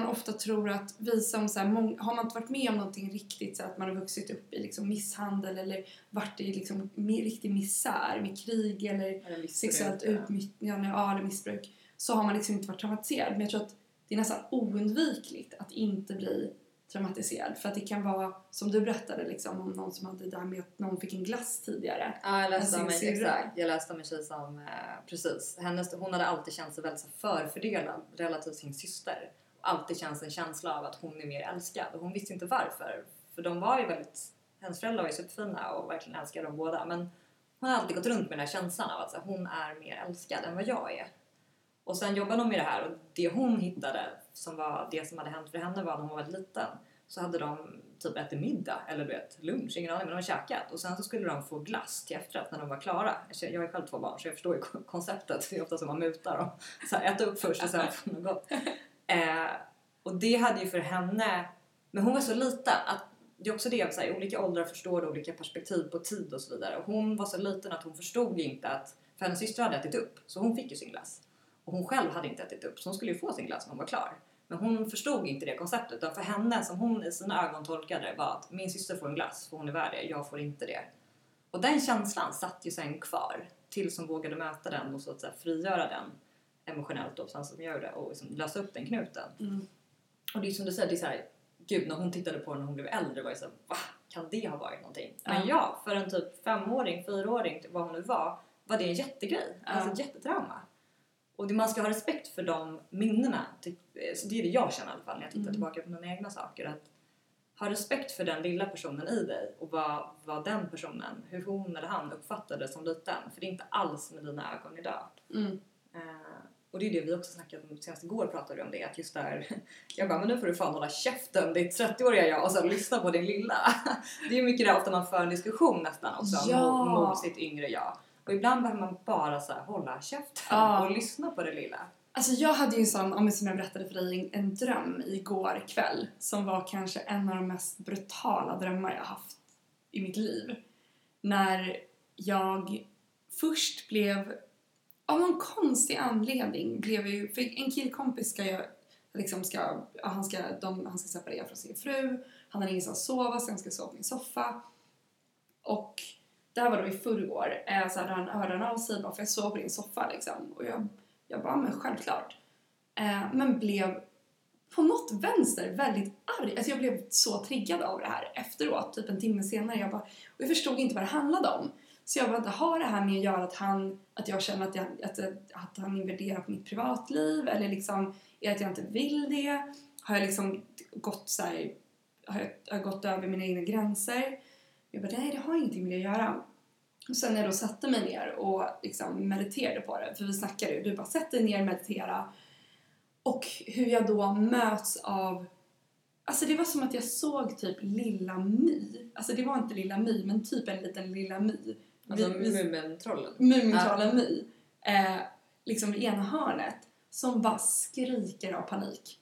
man ofta tror att vi som så här, har man inte varit med om någonting riktigt så att man har vuxit upp i liksom misshandel eller varit i liksom riktig misär med krig eller Eller missbruk, sexuellt ja. utnyttjande ja, eller missbruk så har man liksom inte varit traumatiserad. Men jag tror att det är nästan oundvikligt att inte bli traumatiserad. För att det kan vara, som du berättade liksom, om någon som hade det där med att någon fick en glass tidigare. Ja, jag läste En om en, exakt. Jag läste om en tjej som, eh, precis, hennes, hon hade alltid känt sig väldigt förfördelad relativt sin syster. Alltid känns en känsla av att hon är mer älskad och hon visste inte varför. För de var ju väldigt, hennes föräldrar var ju superfina och verkligen älskade dem båda. Men hon har alltid gått runt med den här känslan av att så, här, hon är mer älskad än vad jag är. Och sen jobbade de med det här och det hon hittade som var det som hade hänt för henne var när hon var väldigt liten. Så hade de typ ätit middag eller du vet lunch, ingen aning men de hade käkat och sen så skulle de få glass till efterrätt när de var klara. Jag jag har själv två barn så jag förstår ju <laughs> konceptet. Det är ofta som man mutar dem. Så här, äta upp först och sen få något gott. Eh, och det hade ju för henne, men hon var så liten att det är också det, så här, i olika åldrar förstår olika perspektiv på tid och så vidare. Och hon var så liten att hon förstod ju inte att, för hennes syster hade ätit upp så hon fick ju sin glass. Och hon själv hade inte ätit upp så hon skulle ju få sin glass när hon var klar. Men hon förstod inte det konceptet utan för henne som hon i sina ögon tolkade var att min syster får en glass för hon är värd det, jag får inte det. Och den känslan satt ju sen kvar tills hon vågade möta den och så att säga frigöra den emotionellt då, som gör det och liksom lösa upp den knuten. Mm. Och det är som du säger, det är så här, gud när hon tittade på den när hon blev äldre var det så här, va? Kan det ha varit någonting? Men Ja. för en typ femåring, fyraåring, vad hon nu var, var det en jättegrej. Alltså Ja. ett jättetrauma. Och det, man ska ha respekt för de minnena. Typ, eh, så det är det jag känner i alla fall när jag tittar Mm. tillbaka på mina egna saker. Att ha respekt för den lilla personen i dig och vad, vad den personen, hur hon eller han uppfattade som liten. För det är inte alls med dina ögon idag. Mm. Och det är det vi också snackat om, senast igår pratade vi om det, att just där, <laughs> jag bara men nu får du fan hålla käften ditt 30-åriga jag och sen lyssna på din lilla. <laughs> Det är ju mycket där ofta man för en diskussion nästan också Ja. mot, mot sitt yngre jag. Och ibland behöver man bara så här, hålla käften Ja. och lyssna på det lilla. Alltså jag hade ju en sån, om som jag berättade för dig, en dröm igår kväll som var kanske en av de mest brutala drömmar jag haft i mitt liv. När jag först blev, av någon konstig anledning, blev ju, för en killkompis ska ju liksom ska, han ska, de, han ska separera från sin fru, han har ingenstans att sova så han ska sova på min soffa. Och det här var då i förrgår, eh, så hade han hörde av sig bara för jag sov på din soffa liksom. Och jag, jag bara, men självklart. Eh, men blev på något vänster väldigt arg. Alltså jag blev så triggad av det här efteråt, typ en timme senare. Jag bara, och jag förstod inte vad det handlade om. Så jag bara, har det här med att göra att han, att jag känner att, jag, att, att han invaderar på mitt privatliv? Eller liksom, är det att jag inte vill det? Har jag liksom gått så här, har jag, har jag gått över mina egna gränser? Jag bara, nej det har ingenting med det att göra. Och sen när jag då satte mig ner och liksom mediterade på det, för vi snackade ju, du bara sätt dig ner och meditera. Och hur jag då möts av, alltså det var som att jag såg typ Lilla My. Alltså det var inte Lilla My, men typ en liten Lilla My. Alltså Mumintrollen. Mumintrollen My. Eh, liksom i ena hörnet. Som bara skriker av panik.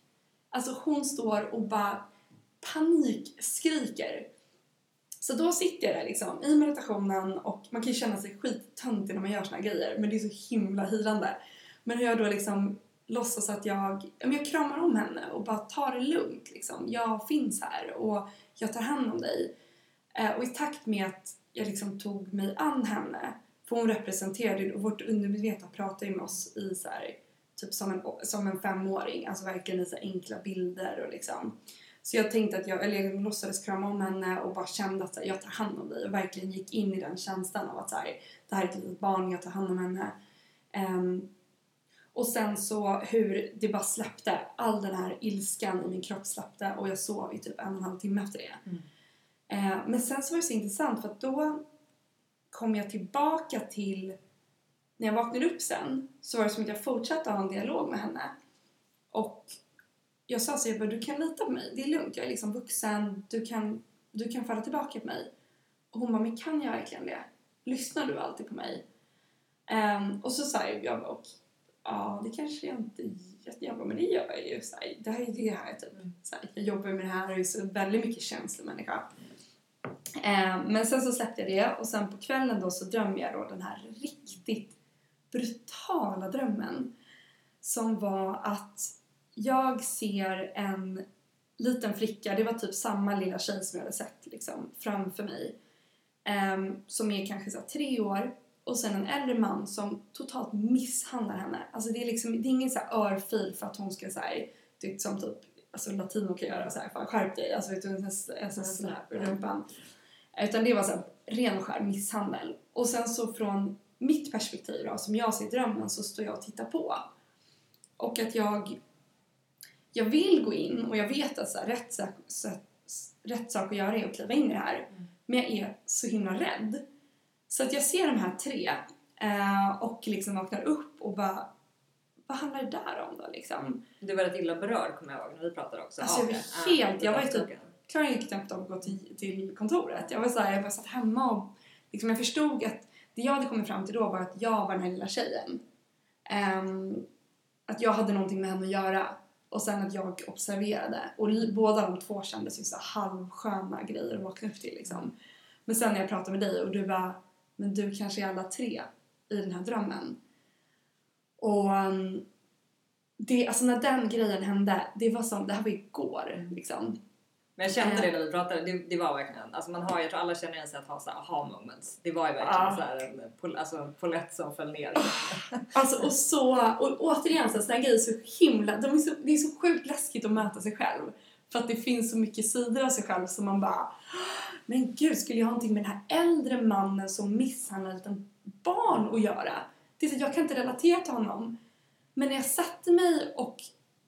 Alltså hon står och bara panikskriker. Så då sitter jag där liksom i meditationen och man kan ju känna sig skittöntig när man gör såna här grejer men det är så himla hirande. Men hur jag då liksom låtsas att jag, ja, jag kramar om henne och bara tar det lugnt liksom. Jag finns här och jag tar hand om dig. Eh, och i takt med att jag liksom tog mig an henne För hon representerade, och vårt undermedvetna pratade ju med oss i så här, typ som en, som en femåring, alltså verkligen i så enkla bilder och liksom. Så jag tänkte att jag, eller jag låtsades krama om henne och bara kände att här, jag tar hand om dig och verkligen gick in i den känslan av att så här, det här är ett litet barn, jag tar hand om henne. Um, och sen så hur det bara släppte, all den här ilskan i min kropp släppte och jag sov i typ en och en halv timme efter det. Mm. Eh, men sen så var det så intressant för att då kom jag tillbaka till, när jag vaknade upp sen så var det som att jag fortsatte ha en dialog med henne. Och jag sa så jag bara, du kan lita på mig, det är lugnt, jag är liksom vuxen, du kan, du kan falla tillbaka på mig. Och hon bara, men kan jag verkligen det? Lyssnar du alltid på mig? Ehm, och så sa jag, jag bara, och, ja det kanske jag inte jag bara, men det gör jag ju. Så här, det här är det här typ. Mm. Så här, jag jobbar med det här och är så väldigt mycket känslomänniska. Eh, men sen så släppte jag det och sen på kvällen då så drömde jag då den här riktigt brutala drömmen. Som var att jag ser en liten flicka, det var typ samma lilla tjej som jag hade sett liksom framför mig. Ehm, som är kanske så här, tre år och sen en äldre man som totalt misshandlar henne. Alltså det är liksom, det är ingen så här örfil för att hon ska säga typ som typ alltså latino kan göra så här, fan skärp dig, alltså vet du, en sån i rumpan. Utan det var så här, ren och skär misshandel. Och sen så från mitt perspektiv då, som jag ser drömmen, så står jag och tittar på. Och att jag, jag vill gå in och jag vet att så här, rätt, sak, så, rätt sak att göra är att kliva in i det här. Mm. Men jag är så himla rädd. Så att jag ser de här tre eh, och liksom vaknar upp och bara vad handlar det där om då liksom? Du var rätt illa berörd kommer jag ihåg när vi pratade också. Alltså, jag var helt- jag var ju avstucken. klarade ju knappt av att gå till, till kontoret. Jag var så här, jag bara satt hemma och liksom, jag förstod att det jag hade kommit fram till då var att jag var den här lilla tjejen. Ehm, att jag hade någonting med henne att göra. Och sen att jag observerade. Och båda de två kändes ju så halvsköna grejer att vakna upp till liksom. Men sen när jag pratade med dig och du bara, men du kanske är alla tre i den här drömmen. Och um, det, alltså när den grejen hände, det var som, det här var igår liksom. Men jag kände Eh. det när vi pratade, det, det var verkligen, alltså man har, jag tror alla känner igen sig att ha så aha moments. Det var ju verkligen Ja. så här en pol, alltså, polett som föll ner. <laughs> Alltså och så, och återigen så sådana grejer är så himla, de är så, det är så sjukt läskigt att möta sig själv. För att det finns så mycket sidor av sig själv som man bara Men gud, skulle jag ha någonting med den här äldre mannen som misshandlar ett barn att göra? Det är så, att jag kan inte relatera till honom. Men när jag satte mig och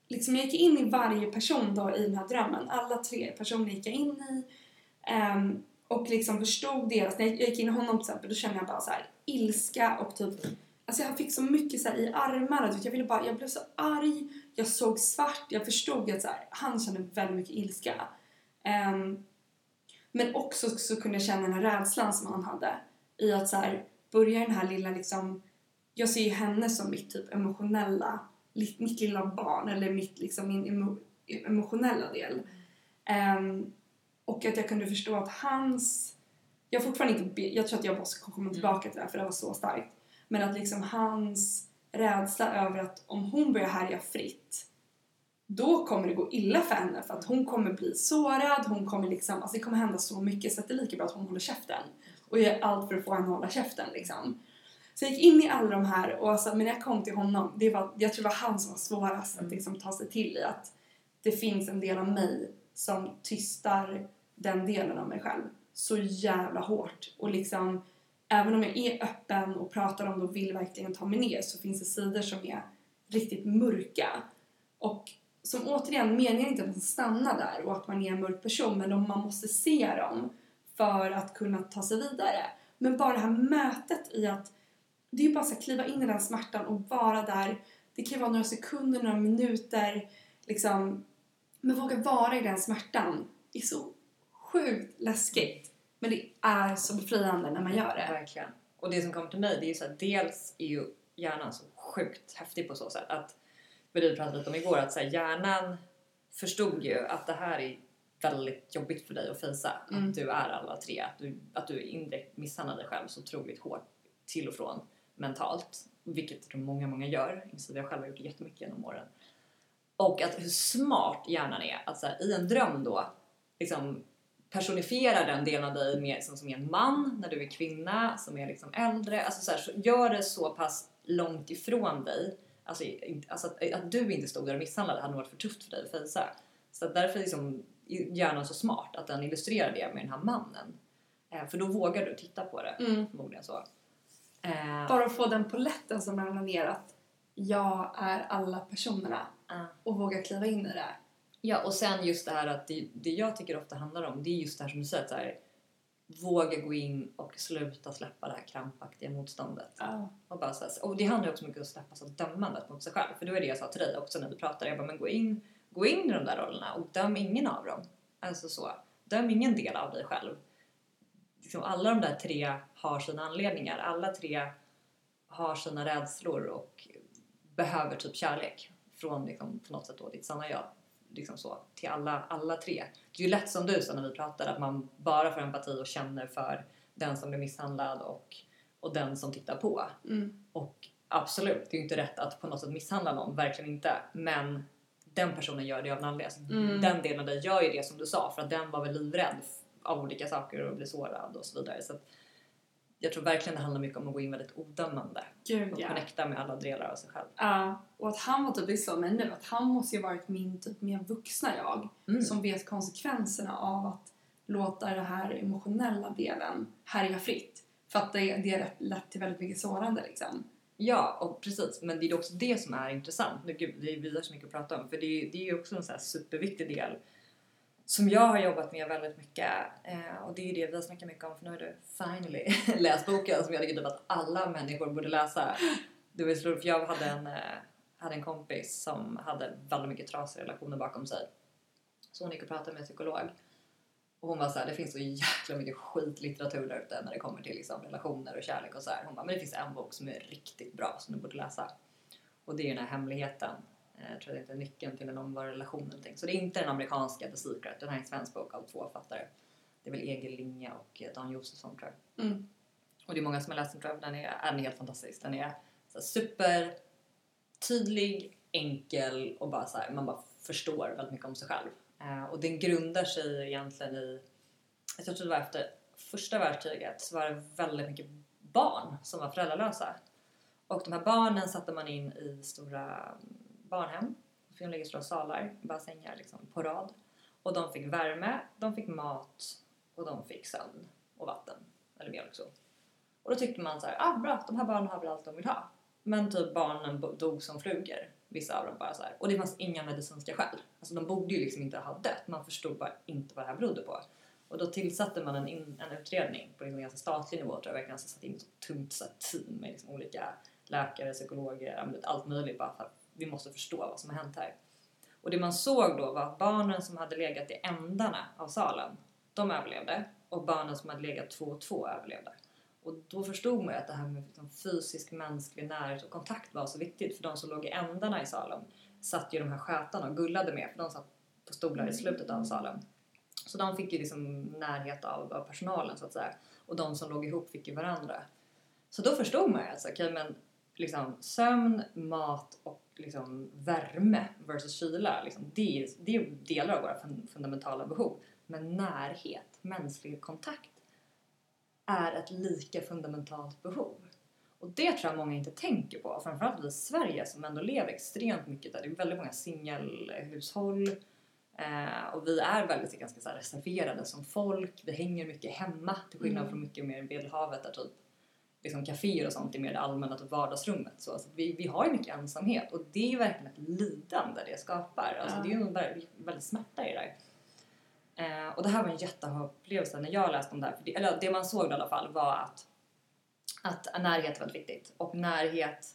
liksom jag gick in i varje person då i den här drömmen, alla tre personer gick jag in i Um, och liksom förstod deras, när jag gick in i honom till exempel, då kände jag bara så här ilska och typ Alltså jag fick så mycket så här i armarna, typ, jag ville bara, jag blev så arg, jag såg svart, jag förstod att så här, han kände väldigt mycket ilska. Um, men också så kunde jag känna den här rädslan som han hade i att så här, börja den här lilla liksom, jag ser ju henne som mitt typ emotionella, mitt lilla barn eller mitt liksom min emo, emotionella del. Ehm, och att jag kunde förstå att hans, jag fortfarande inte, jag tror att jag ska komma tillbaka till det här för det var så starkt. Men att liksom hans rädsla över att om hon börjar härja fritt då kommer det gå illa för henne för att hon kommer bli sårad, hon kommer liksom, alltså det kommer hända så mycket så att det är lika bra att hon håller käften och gör allt för att få henne att hålla käften liksom. Så jag gick in i alla de här och alltså, men när jag kom till honom, det var, jag tror det var han som var svårast att liksom ta sig till i att det finns en del av mig som tystar den delen av mig själv så jävla hårt och liksom även om jag är öppen och pratar om det och vill verkligen ta mig ner så finns det sidor som är riktigt mörka. Och som återigen, meningen är inte att man ska stanna där och att man är en mörk person men man måste se dem för att kunna ta sig vidare. Men bara det här mötet i att det är ju bara att kliva in i den smärtan och vara där. Det kan ju vara några sekunder, några minuter liksom. Men våga vara i den smärtan är så sjukt läskigt. Men det är så befriande när man gör det. Verkligen. Och det som kommer till mig, det är ju så här, dels är ju hjärnan så sjukt häftig på så sätt att, vad du pratade lite om igår, att så här, hjärnan förstod ju att det här är väldigt jobbigt för dig att fejsa. Mm. Att du är alla tre. Att du, att du indirekt misshandlar dig själv så otroligt hårt till och från mentalt. Vilket många, många gör. Inklusive jag själv har gjort det jättemycket genom åren. Och att hur smart hjärnan är. Att så här, i en dröm då liksom personifierar den delen av dig med, som, som är en man när du är kvinna, som är liksom äldre. Alltså så, här, så gör det så pass långt ifrån dig. Alltså, alltså att, att du inte stod där och misshandlade hade nog varit för tufft för dig att fejsa. Så att därför är liksom hjärnan så smart att den illustrerar det med den här mannen. Eh, för då vågar du titta på det. Mm. Förmodligen så. Eh, Bara få den poletten som ramlar ner att jag är alla personerna ah. och våga kliva in i det. Ja, och sen just det här att det, det jag tycker ofta handlar om, det är just det här som du säger, att här, våga gå in och sluta släppa det här krampaktiga motståndet. Ja. Och, bara så här, och det handlar också mycket om att släppa så dömandet mot sig själv. För då är det jag sa till dig också när vi pratade, jag bara, men gå in, gå in i de där rollerna och döm ingen av dem. Alltså så, döm ingen del av dig själv. Liksom alla de där tre har sina anledningar, alla tre har sina rädslor och behöver typ kärlek från liksom, på något sätt då ditt sanna jag. Liksom så, till alla, alla tre. Det är ju lätt som du sa när vi pratade att man bara får empati och känner för den som blir misshandlad och, och den som tittar på. Mm. Och absolut, det är ju inte rätt att på något sätt misshandla någon, verkligen inte. Men den personen gör det av en anledning. Alltså, Mm. Den delen av dig gör ju det som du sa för att den var väl livrädd av olika saker och blev sårad och så vidare. Så jag tror verkligen det handlar mycket om att gå in väldigt odömande Gud och ja. connecta med alla delar av sig själv. Ja, och att han var typ så med nu, att han måste ju varit min typ mer vuxna jag Mm. som vet konsekvenserna av att låta den här emotionella delen härja fritt. För att det, det är lätt till väldigt mycket sårande liksom. Ja, och precis. Men det är också det som är intressant. Nu, Gud, det vi har så mycket att prata om. För det är, det är ju också en här superviktig del som jag har jobbat med väldigt mycket. Eh, och det är ju det vi har snackat mycket om. För nu har du finally <laughs> läst boken som jag tycker typ att alla människor borde läsa. Det var så roligt, för jag hade en, eh, hade en kompis som hade väldigt mycket trasiga relationer bakom sig. Så hon gick och pratade med en psykolog. Och hon var så här, det finns så jäkla mycket skitlitteratur där ute när det kommer till liksom relationer och kärlek och så här. Hon bara, men det finns en bok som är riktigt bra som du borde läsa. Och det är den här hemligheten. Eh, Jag tror det heter Nyckeln till en långvarig relation. Så det är inte den amerikanska The Secret. Den här är en svensk bok av två författare. Det är väl Egil Linge och eh, Dan Josefsson tror jag. Mm. Och det är många som har läst den tror jag. Den är, den är helt fantastisk. Den är så super tydlig, enkel och bara så här, man bara förstår väldigt mycket om sig själv. Eh, och den grundar sig egentligen i, jag tror det var efter första världskriget så var det väldigt mycket barn som var föräldralösa. Och de här barnen satte man in i stora barnhem. De ligger i stora salar, bara sängar liksom, på rad. Och de fick värme, de fick mat och de fick sömn och vatten. Eller mjölk så. Och då tyckte man så här, ah bra, de här barnen har väl allt de vill ha. Men typ barnen dog som flugor. Vissa av dem bara så här. Och det fanns inga medicinska skäl. Alltså de borde ju liksom inte ha dött. Man förstod bara inte vad det här berodde på. Och då tillsatte man en, in, en utredning på liksom ganska statlig nivå tror jag verkligen. Alltså satt in ett tungt så här, team med liksom olika läkare, psykologer, allt möjligt bara för att vi måste förstå vad som har hänt här. Och det man såg då var att barnen som hade legat i ändarna av salen, de överlevde. Och barnen som hade legat två och två överlevde. Och då förstod man ju att det här med liksom fysisk mänsklig närhet och kontakt var så viktigt. För de som låg i ändarna i salen satt ju de här skötarna och gullade med, för de satt på stolar i slutet av salen. Så de fick ju liksom närhet av, av personalen så att säga. Och de som låg ihop fick ju varandra. Så då förstod man ju alltså, okej men liksom sömn, mat och liksom värme versus kyla, liksom, det, är, det är delar av våra fun- fundamentala behov. Men närhet, mänsklig kontakt, är ett lika fundamentalt behov. Och det tror jag många inte tänker på, framförallt vi i Sverige som ändå lever extremt mycket där. Det är väldigt många singelhushåll eh, och vi är väldigt ganska så reserverade som folk. Vi hänger mycket hemma till skillnad Mm. från mycket mer Medelhavet där typ liksom kaféer och sånt är mer det allmänna typ vardagsrummet. Så, alltså, vi, vi har ju mycket ensamhet och det är ju verkligen ett lidande det skapar. Alltså, Ja. Det är ju en väldigt, väldigt smärta i det där. Eh, och det här var en jätteupplevelse när jag läste om det här. För det, eller det man såg i alla fall var att, att närhet är väldigt viktigt. Och närhet,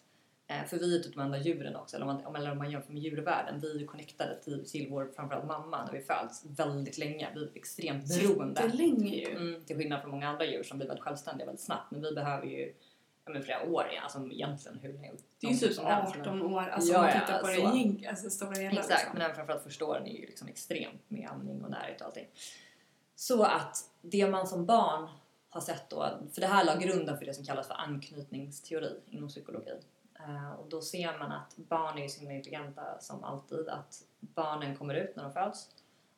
för vi är typ de enda djuren också, eller om man, om- eller om man jämför med djurvärlden, vi är ju connectade till, till vår framförallt mamma när vi föds väldigt länge. Vi är extremt beroende. Jättelänge ju. Mm, till skillnad från många andra djur som blir väldigt självständiga väldigt snabbt. Men vi behöver ju ja, men flera år, ja, alltså egentligen hur länge Det är ju typ som helst, men- 18 år, alltså Ja, om man ja, tittar på så. det gäng, alltså stora hela. Exakt, liksom. men även framförallt första åren är ju liksom extremt med amning och närhet och allting. Så att det man som barn har sett då, för det här la grunden för det som kallas för anknytningsteori inom psykologi. Eh, och då ser man att barn är ju så himla intelligenta som alltid, att barnen kommer ut när de föds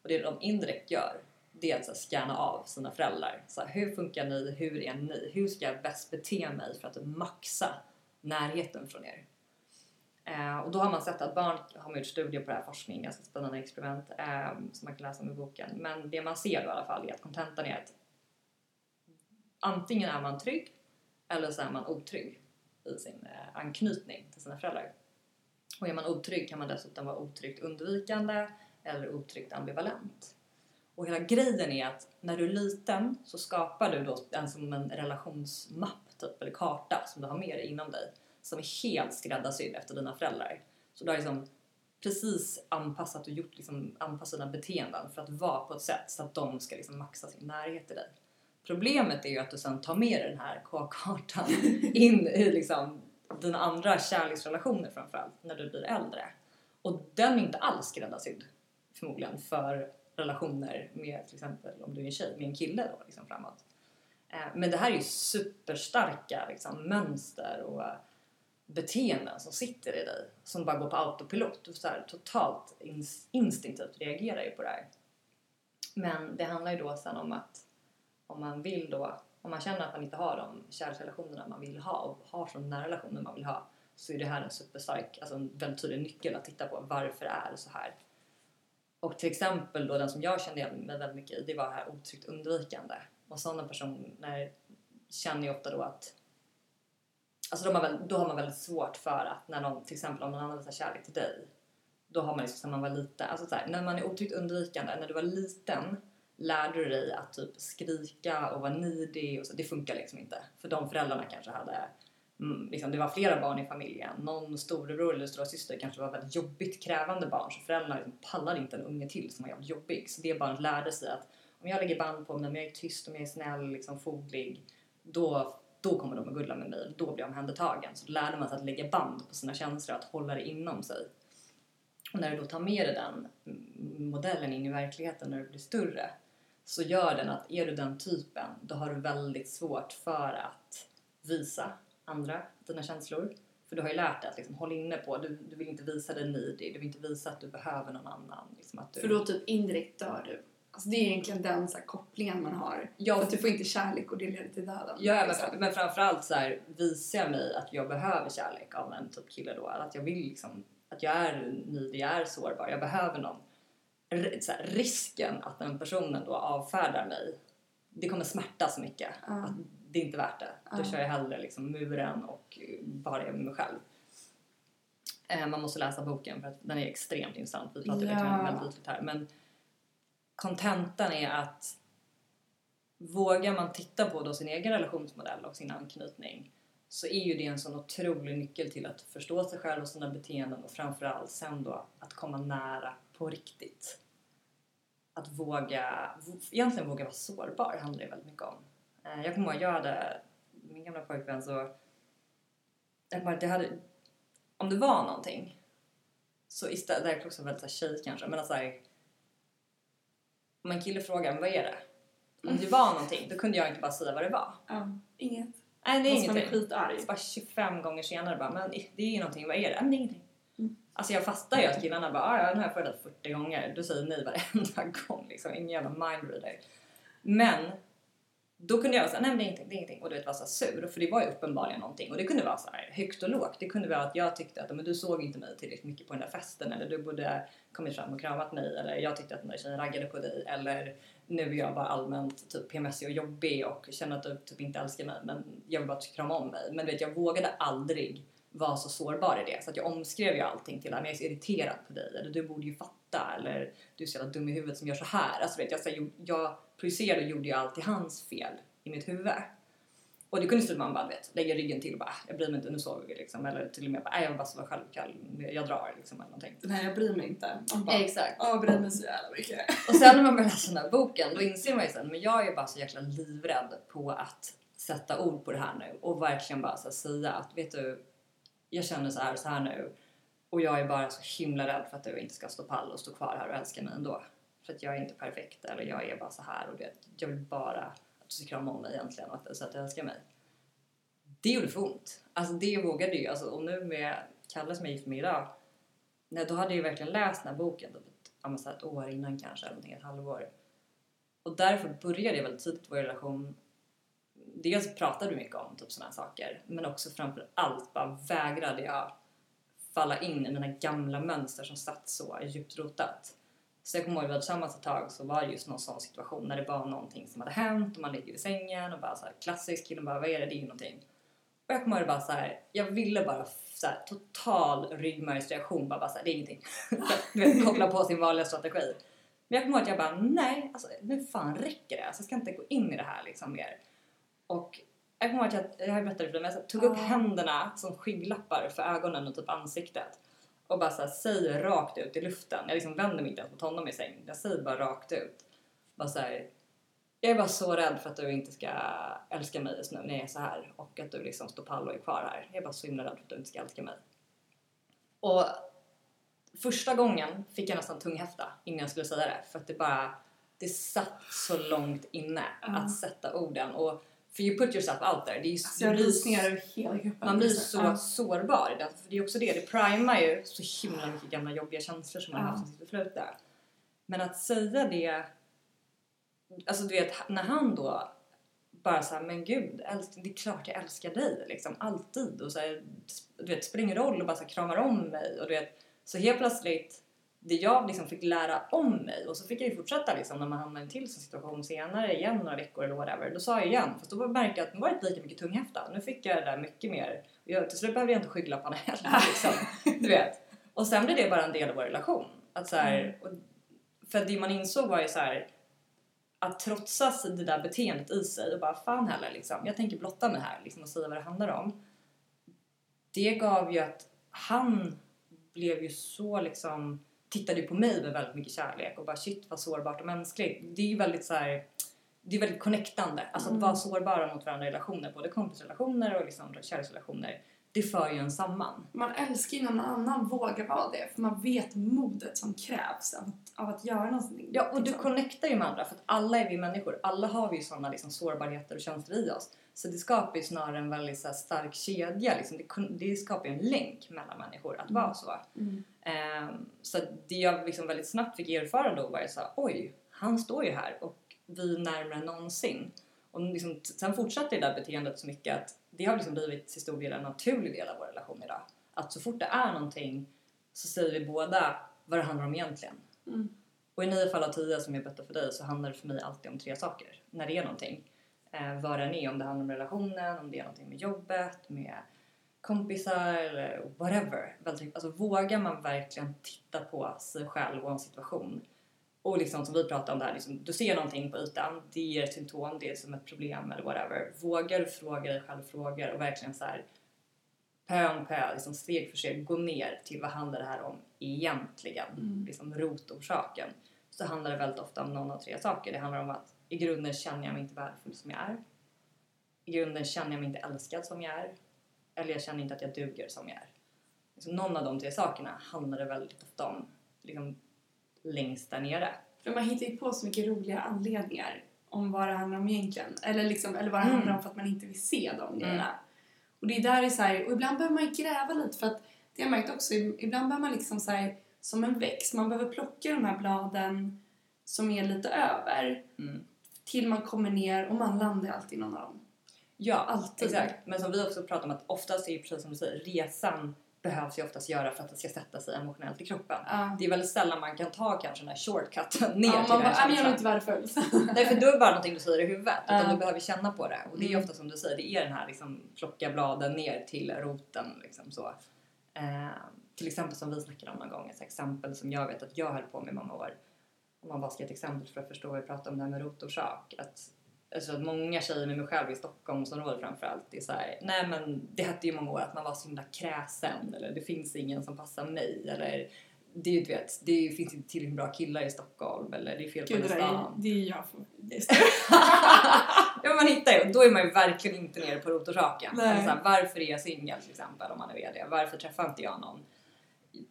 och det de indirekt gör, det är att scanna av sina föräldrar. Så här, hur funkar ni? Hur är ni? Hur ska jag bäst bete mig för att maxa närheten från er? Eh, och då har man sett att barn har man gjort studier på det här, forskning, ganska spännande experiment eh, som man kan läsa om i boken. Men det man ser då i alla fall är att kontentan är att antingen är man trygg eller så är man otrygg i sin eh, anknytning till sina föräldrar. Och är man otrygg kan man dessutom vara otryggt undvikande eller otryggt ambivalent. Och hela grejen är att när du är liten så skapar du då en som en relationsmapp typ, eller karta som du har med dig inom dig som är helt skräddarsydd efter dina föräldrar. Så du har liksom precis anpassat och gjort liksom anpassat dina beteenden för att vara på ett sätt så att de ska liksom maxa sin närhet till dig. Problemet är ju att du sen tar med dig den här K-kartan <laughs> in i liksom dina andra kärleksrelationer framförallt när du blir äldre. Och den är inte alls skräddarsydd förmodligen för relationer med till exempel om du är en tjej med en kille då liksom framåt. Eh, men det här är ju superstarka liksom, mönster och beteenden som sitter i dig som bara går på autopilot. Du så här, totalt instinktivt reagerar ju på det här. Men det handlar ju då sen om att om man vill då, om man känner att man inte har de kärleksrelationerna man vill ha och har så nära relationer man vill ha så är det här en superstark, alltså en väldigt tydlig nyckel att titta på. Varför är det så här? Och till exempel då den som jag kände igen mig väldigt mycket i, det var det här otryggt undvikande. Och sådana personer känner ju ofta då att Alltså då, har väl, då har man väldigt svårt för att när någon, till exempel om någon annan visar kärlek till dig, då har man liksom sen man var liten, alltså så här, när man är otryggt undvikande, när du var liten lärde du dig att typ skrika och vara nidig och så, det funkar liksom inte. För de föräldrarna kanske hade, mm, liksom, det var flera barn i familjen, någon storebror eller stora syster kanske var väldigt jobbigt krävande barn så föräldrarna liksom pallade inte en unge till som var jävligt jobbig. Så det barnet lärde sig att om jag lägger band på mig, om jag är tyst, om jag är snäll, liksom foglig, då då kommer de att gulla med mig, då blir jag omhändertagen. Så då lärde man sig att lägga band på sina känslor, att hålla det inom sig. Och när du då tar med dig den modellen in i verkligheten när du blir större så gör den att är du den typen då har du väldigt svårt för att visa andra dina känslor. För du har ju lärt dig att liksom, hålla inne på, du, du vill inte visa dig needy, du vill inte visa att du behöver någon annan. Liksom att du... För då typ indirekt dör du? Alltså det är egentligen den så här, kopplingen man har. Ja. För att du får inte kärlek och det leder till döden. Ja, men, men framförallt så här, visar jag mig att jag behöver kärlek av en typ kille då. Att jag vill liksom, att jag är ny, jag är sårbar, jag behöver någon. Här, risken att den personen då avfärdar mig, det kommer smärta så mycket. Uh. Att det är inte värt det. Då kör jag hellre liksom muren och bara är med mig själv. Eh, man måste läsa boken för att den är extremt intressant. Vi pratar ja. väldigt ytligt här. Men, kontentan är att vågar man titta på då sin egen relationsmodell och sin anknytning så är ju det en sån otrolig nyckel till att förstå sig själv och sina beteenden och framförallt sen då att komma nära på riktigt. Att våga, egentligen våga vara sårbar handlar det väldigt mycket om. Eh, jag kommer ihåg, jag hade min gamla pojkvän så jag bara, det hade, om det var någonting så istället, det här är också väldigt tjej kanske, men alltså om en kille frågar vad är det? Om det var någonting, då kunde jag inte bara säga vad det var. Ja, inget. Nej, det är ingenting. Man är skitarg. Så bara 25 gånger senare bara, men det är ju någonting, vad är det? Men det är ingenting. Alltså jag fattar ju att killarna bara, ah, ja den har jag frågat 40 gånger. Du säger nej varenda <laughs> gång liksom, ingen jävla mindreader. Men då kunde jag säga nej men det är ingenting, det är ingenting. Och du vet vara så sur. För det var ju uppenbarligen någonting. Och det kunde vara så här högt och lågt. Det kunde vara att jag tyckte att men du såg inte mig tillräckligt mycket på den där festen. Eller du borde kommit fram och kramat mig. Eller jag tyckte att den där tjejen raggade på dig. Eller nu är jag bara allmänt typ PMSig och jobbig och känner att du typ inte älskar mig. Men jag vill bara krama om mig. Men du vet jag vågade aldrig vara så sårbar i det. Så att jag omskrev ju allting till att jag är så irriterad på dig. Eller du borde ju fatta. Eller du är så jävla dum i huvudet som gör så här. Alltså vet jag, så jag, jag projicerade och gjorde ju alltid hans fel i mitt huvud. Och det kunde man bara vet, lägga ryggen till och bara jag bryr mig inte, nu sover vi liksom. Eller till och med bara jag vill bara sova självkall, jag drar liksom eller någonting. Nej jag bryr mig inte. bara, Exakt. jag bryr mig så jävla mycket. Och sen när man börjar läsa den här boken då inser man ju sen, men jag är bara så jäkla livrädd på att sätta ord på det här nu och verkligen bara så säga att vet du, jag känner så här och så här nu och jag är bara så himla rädd för att du inte ska stå pall och stå kvar här och älska mig ändå. För att jag är inte perfekt eller jag är bara så här och det, jag vill bara att du ska krama om mig egentligen och att, så att du älskar mig. Det gjorde för ont. Alltså det vågade ju. Alltså, och nu med Kalle som jag är gift med idag. Nej, då hade jag ju verkligen läst den här boken typ ett, ett år innan kanske, eller ett halvår. Och därför började jag väldigt tidigt vår relation Dels pratade vi mycket om typ sådana här saker men också framför allt bara vägrade jag falla in i mina gamla mönster som satt så djupt rotat. Så jag kommer ihåg att vi var tillsammans ett tag så var det just någon sån situation när det var någonting som hade hänt och man ligger i sängen och bara så här klassiskt killen bara vad är det? Det är ju någonting. Och jag kommer ihåg bara så här, jag ville bara så här, total ryggmärgsreaktion bara, bara så här, det är ingenting. <laughs> du vet, koppla på sin vanliga strategi. Men jag kommer ihåg att jag bara nej, alltså nu fan räcker det. Alltså, jag ska inte gå in i det här liksom mer. Och jag kommer ihåg att jag, jag det för dig, men jag tog upp händerna som skygglappar för ögonen och typ ansiktet. Och bara såhär säger rakt ut i luften. Jag liksom vänder mig inte ens mot honom i säng. Jag säger bara rakt ut. Bara såhär. Jag är bara så rädd för att du inte ska älska mig just nu när jag är så här och att du liksom står pall och är kvar här. Jag är bara så himla rädd för att du inte ska älska mig. Och första gången fick jag nästan tunghäfta innan jag skulle säga det för att det bara det satt så långt inne Ja. att sätta orden och för you put yourself out there. Det är Så har rysningar över hela kroppen. man blir så Ja. sårbar det. För det är också det, det primar ju så himla mycket gamla jobbiga känslor som man har Ja. haft i sitt förflutna. Men att säga det, alltså du vet när han då bara såhär, men gud, det är klart jag älskar dig liksom, alltid. Och så här, du vet, spelar ingen roll och bara så här, kramar om mig. Och du vet, så helt plötsligt, det jag liksom fick lära om mig och så fick jag ju fortsätta liksom när man hamnade i en till situation senare igen, några veckor eller whatever. Då sa jag igen, fast då märkte jag att nu var det inte lika mycket tunghäfta. Nu fick jag det där mycket mer. Jag, till slut behövde jag inte skygglapparna heller <laughs> liksom. Du vet. Och sen blev det bara en del av vår relation. Att så här, och, för det man insåg var ju så här att trotsa det där beteendet i sig och bara fan heller liksom, jag tänker blotta mig här liksom, och säga vad det handlar om. Det gav ju att han blev ju så liksom, tittade ju på mig med väldigt mycket kärlek och bara shit vad sårbart och mänskligt. Det är ju väldigt så här, det är väldigt connectande. Alltså att Mm. vara sårbara mot varandra i relationer, både kompisrelationer och liksom kärleksrelationer. Det för ju en samman. Man älskar ju när någon annan vågar vara det för man vet modet som krävs av att, av att göra någonting. Ja, och du liksom. connectar ju med andra för att alla är vi människor. Alla har vi ju sådana liksom, sårbarheter och känslor i oss. Så det skapar ju snarare en väldigt så stark kedja. Liksom. Det, det skapar ju en länk mellan människor att vara så. Mm. Ehm, så att det jag liksom väldigt snabbt fick erfara då var ju här, oj, han står ju här och vi är närmare än någonsin. Och liksom, sen fortsatte det där beteendet så mycket att det har liksom blivit till stor del en naturlig del av vår relation idag. Att så fort det är någonting så säger vi båda vad det handlar om egentligen. Mm. Och i nio fall av tio som jag berättar för dig så handlar det för mig alltid om tre saker när det är någonting. Eh, vad det än är, om det handlar om relationen, om det är någonting med jobbet, med kompisar eller whatever. Väldigt- Alltså vågar man verkligen titta på sig själv och en situation och liksom som vi pratade om där, liksom, du ser någonting på ytan, det ger ett symptom, det är som ett problem eller whatever. Vågar du fråga dig själv frågor och verkligen så här pö om pö, liksom steg för steg gå ner till vad handlar det här om egentligen, Mm. liksom rotorsaken. Så handlar det väldigt ofta om någon av tre saker. Det handlar om att i grunden känner jag mig inte värdefull som jag är. I grunden känner jag mig inte älskad som jag är. Eller jag känner inte att jag duger som jag är. Liksom någon av de tre sakerna handlar det väldigt ofta om liksom, längst där nere. För man hittar ju på så mycket roliga anledningar om vad det handlar om egentligen. Eller, liksom, eller vad det Mm. handlar om för att man inte vill se de Mm. grejerna. Och det är där det är så här, och ibland behöver man gräva lite för att det har jag märkt också, ibland behöver man liksom så här, som en växt, man behöver plocka de här bladen som är lite över Mm. Till man kommer ner och man landar alltid i någon av dem. Ja, Alltid. exakt. Men som vi också pratar om att oftast är ju precis som du säger, resan behövs ju oftast göra för att det ska sätta sig emotionellt i kroppen. Ja. Det är väldigt sällan man kan ta kanske den här shortcutten ner Ja, till man den bara, här "Nej, men jag känslan. inte värdefull. <laughs> Nej för då är det bara någonting du säger i huvudet. Utan Ja. du behöver känna på det. Och det är ju Mm. ofta som du säger, det är den här liksom plocka bladen ner till roten. Liksom så. Eh, till exempel som vi snackade om någon gång, ett exempel som jag vet att jag höll på med i många år. Om man bara ska ge ett exempel för att förstå vad vi pratar om det här med rotorsak. Att, alltså att många tjejer med mig själv i Stockholmsområdet framförallt, det är såhär, nej men det hette ju många år att man var så himla kräsen eller det finns ingen som passar mig eller det, är ju, du vet, det finns inte tillräckligt bra killar i Stockholm eller det är fel på Gud, är, stan. det är jag. För, det är ja, man hittar ju. Då är man ju verkligen inte nere på rotorsaken. Alltså, varför är jag singel till exempel om man är VD? Varför träffar inte jag någon?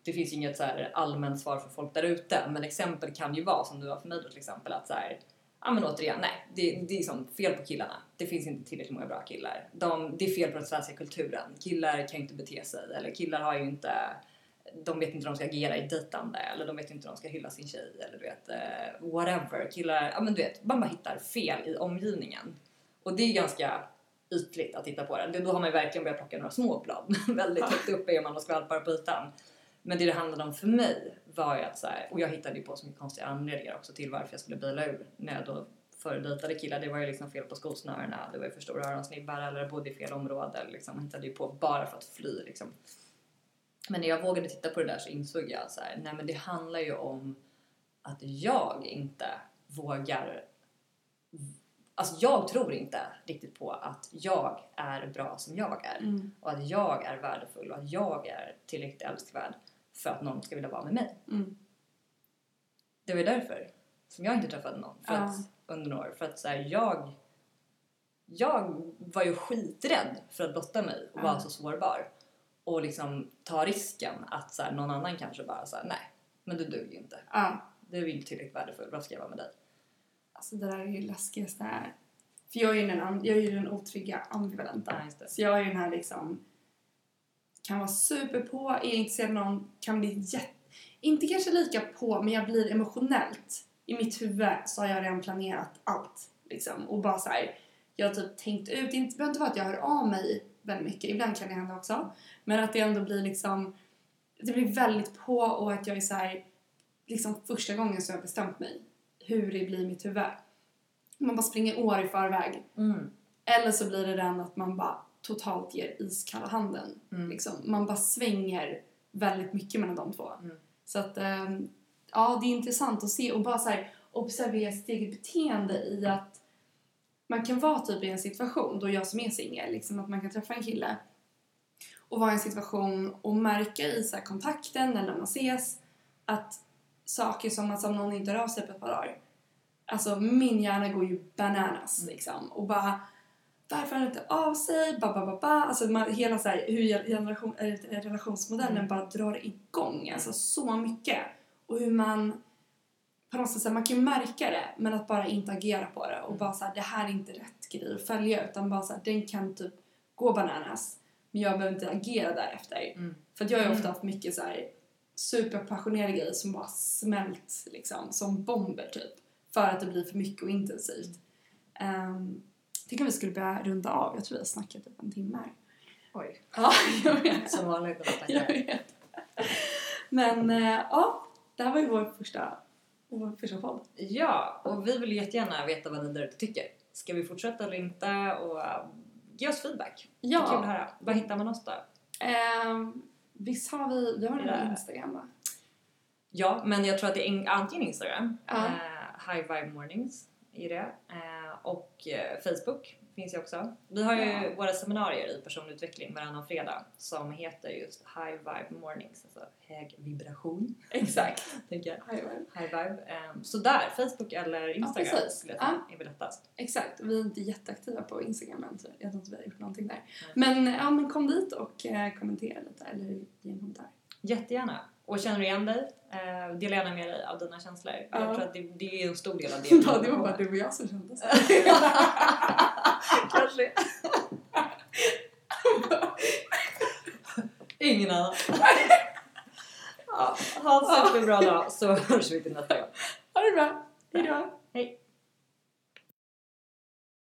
Det finns ju inget så allmänt svar för folk där ute, men exempel kan ju vara som du var för mig då till exempel att så här, ja men återigen, nej, det, det är som fel på killarna. Det finns inte tillräckligt många bra killar. De, det är fel på den svenska kulturen. Killar kan ju inte bete sig, eller killar har ju inte de vet inte hur de ska agera i dejtande eller de vet inte hur de ska hylla sin tjej eller du vet eh, whatever. Killar, ja men du vet, man bara hittar fel i omgivningen. Och det är ganska ytligt att titta på det. Då har man ju verkligen börjat plocka några små blad. <laughs> Väldigt högt uppe är man och skvalpar på ytan. Men det det handlade om för mig var ju att så här, och jag hittade ju på så mycket konstiga anledningar också till varför jag skulle bila ur när jag då föredejtade killar. Det var ju liksom fel på skosnörena, det var ju för stora öronsnibbar eller bodde i fel område. Liksom. Man hittade ju på bara för att fly liksom. Men när jag vågade titta på det där så insåg jag så här, nej men det handlar ju om att jag inte vågar Alltså jag tror inte riktigt på att jag är bra som jag är Mm. och att jag är värdefull och att jag är tillräckligt älskvärd för att någon ska vilja vara med mig. Mm. Det var därför som jag inte träffade någon för Ja. att, under några år. För att så här, jag, jag var ju skiträdd för att blotta mig och Ja. vara så sårbar. Och liksom ta risken att så här, någon annan kanske bara säger nej, men du duger ju inte. Ja. Du är inte tillräckligt värdefull, varför ska jag vara med dig? Alltså det där är ju läskigaste här. För jag är ju den, jag är ju den otrygga ambivalenta. Ja, det. Så jag är ju den här liksom kan vara super på, är intresserad av någon, kan bli jätte... Inte kanske lika på, men jag blir emotionellt. I mitt huvud så har jag redan planerat allt. Liksom. Och bara så här, jag har typ tänkt ut, det inte- behöver inte vara att jag hör av mig väldigt mycket, ibland kan det hända också. Men att det ändå blir liksom, det blir väldigt på och att jag är så här, liksom första gången så har jag bestämt mig hur det blir i mitt huvud. Man bara springer år i förväg. Mm. Eller så blir det den att man bara totalt ger iskalla handen. Mm. Liksom. Man bara svänger väldigt mycket mellan de två. Mm. Så att, ehm, ja, det är intressant att se och bara så här, observera sitt eget beteende i att man kan vara typ i en situation, då jag som är singel, liksom att man kan träffa en kille och vara i en situation och märka i så här kontakten eller när man ses att saker som att om någon inte av sig på ett par dagar Alltså min hjärna går ju bananas liksom och bara varför han inte av sig? Ba, ba, ba, ba. Alltså man, hela så här, hur generation, äh, relationsmodellen Mm. bara drar igång alltså så mycket. Och hur man på något sätt, här, man kan ju märka det men att bara inte agera på det och Mm. bara så här, det här är inte rätt grej att följa utan bara så här, den kan typ gå bananas men jag behöver inte agera därefter. Mm. För jag har ju Mm. ofta haft mycket så här superpassionerade grejer som bara smält liksom som bomber typ. För att det blir för mycket och intensivt. Um, tycker vi skulle börja runda av. Jag tror vi har snackat typ en timme här. Oj, Ja, jag <laughs> vet. som vanligt Jag vet. Men eh, ja, det här var ju vår första, vår första podd. Ja, och vi vill jättegärna veta vad ni där ute tycker. Ska vi fortsätta eller inte? Och uh, ge oss feedback. Det är kul att Ja, höra. Var hittar man oss då? um, visst har vi, vi har en Ja. Instagram va? Ja, men jag tror att det är in- antingen Instagram, Ja. eh, High Vibe Mornings är det, eh, och eh, Facebook finns ju också. Vi har ju Ja. våra seminarier i personlig utveckling varannan fredag som heter just High Vibe Mornings, alltså hög vibration, <laughs> Exakt. tänker jag. High vibe. High Vibe. Eh, så där, Facebook eller Instagram precis. skulle jag säga är väl lättast. Exakt, vi är inte jätteaktiva på Instagram än så jag tror inte vi har gjort någonting där. Men, ja, men kom dit och eh, kommentera lite eller ge en kommentar. Jättegärna. Och känner du igen dig, eh, dela gärna med dig av dina känslor. Ja. Jag tror att det, det är en stor del av det. <laughs> Ja, det var bara du och jag som kände så. <laughs> Kanske. <laughs> Ingen annan. ja, ha en superbra dag så hörs vi till nästa gång. Ha det bra, hejdå! Hej.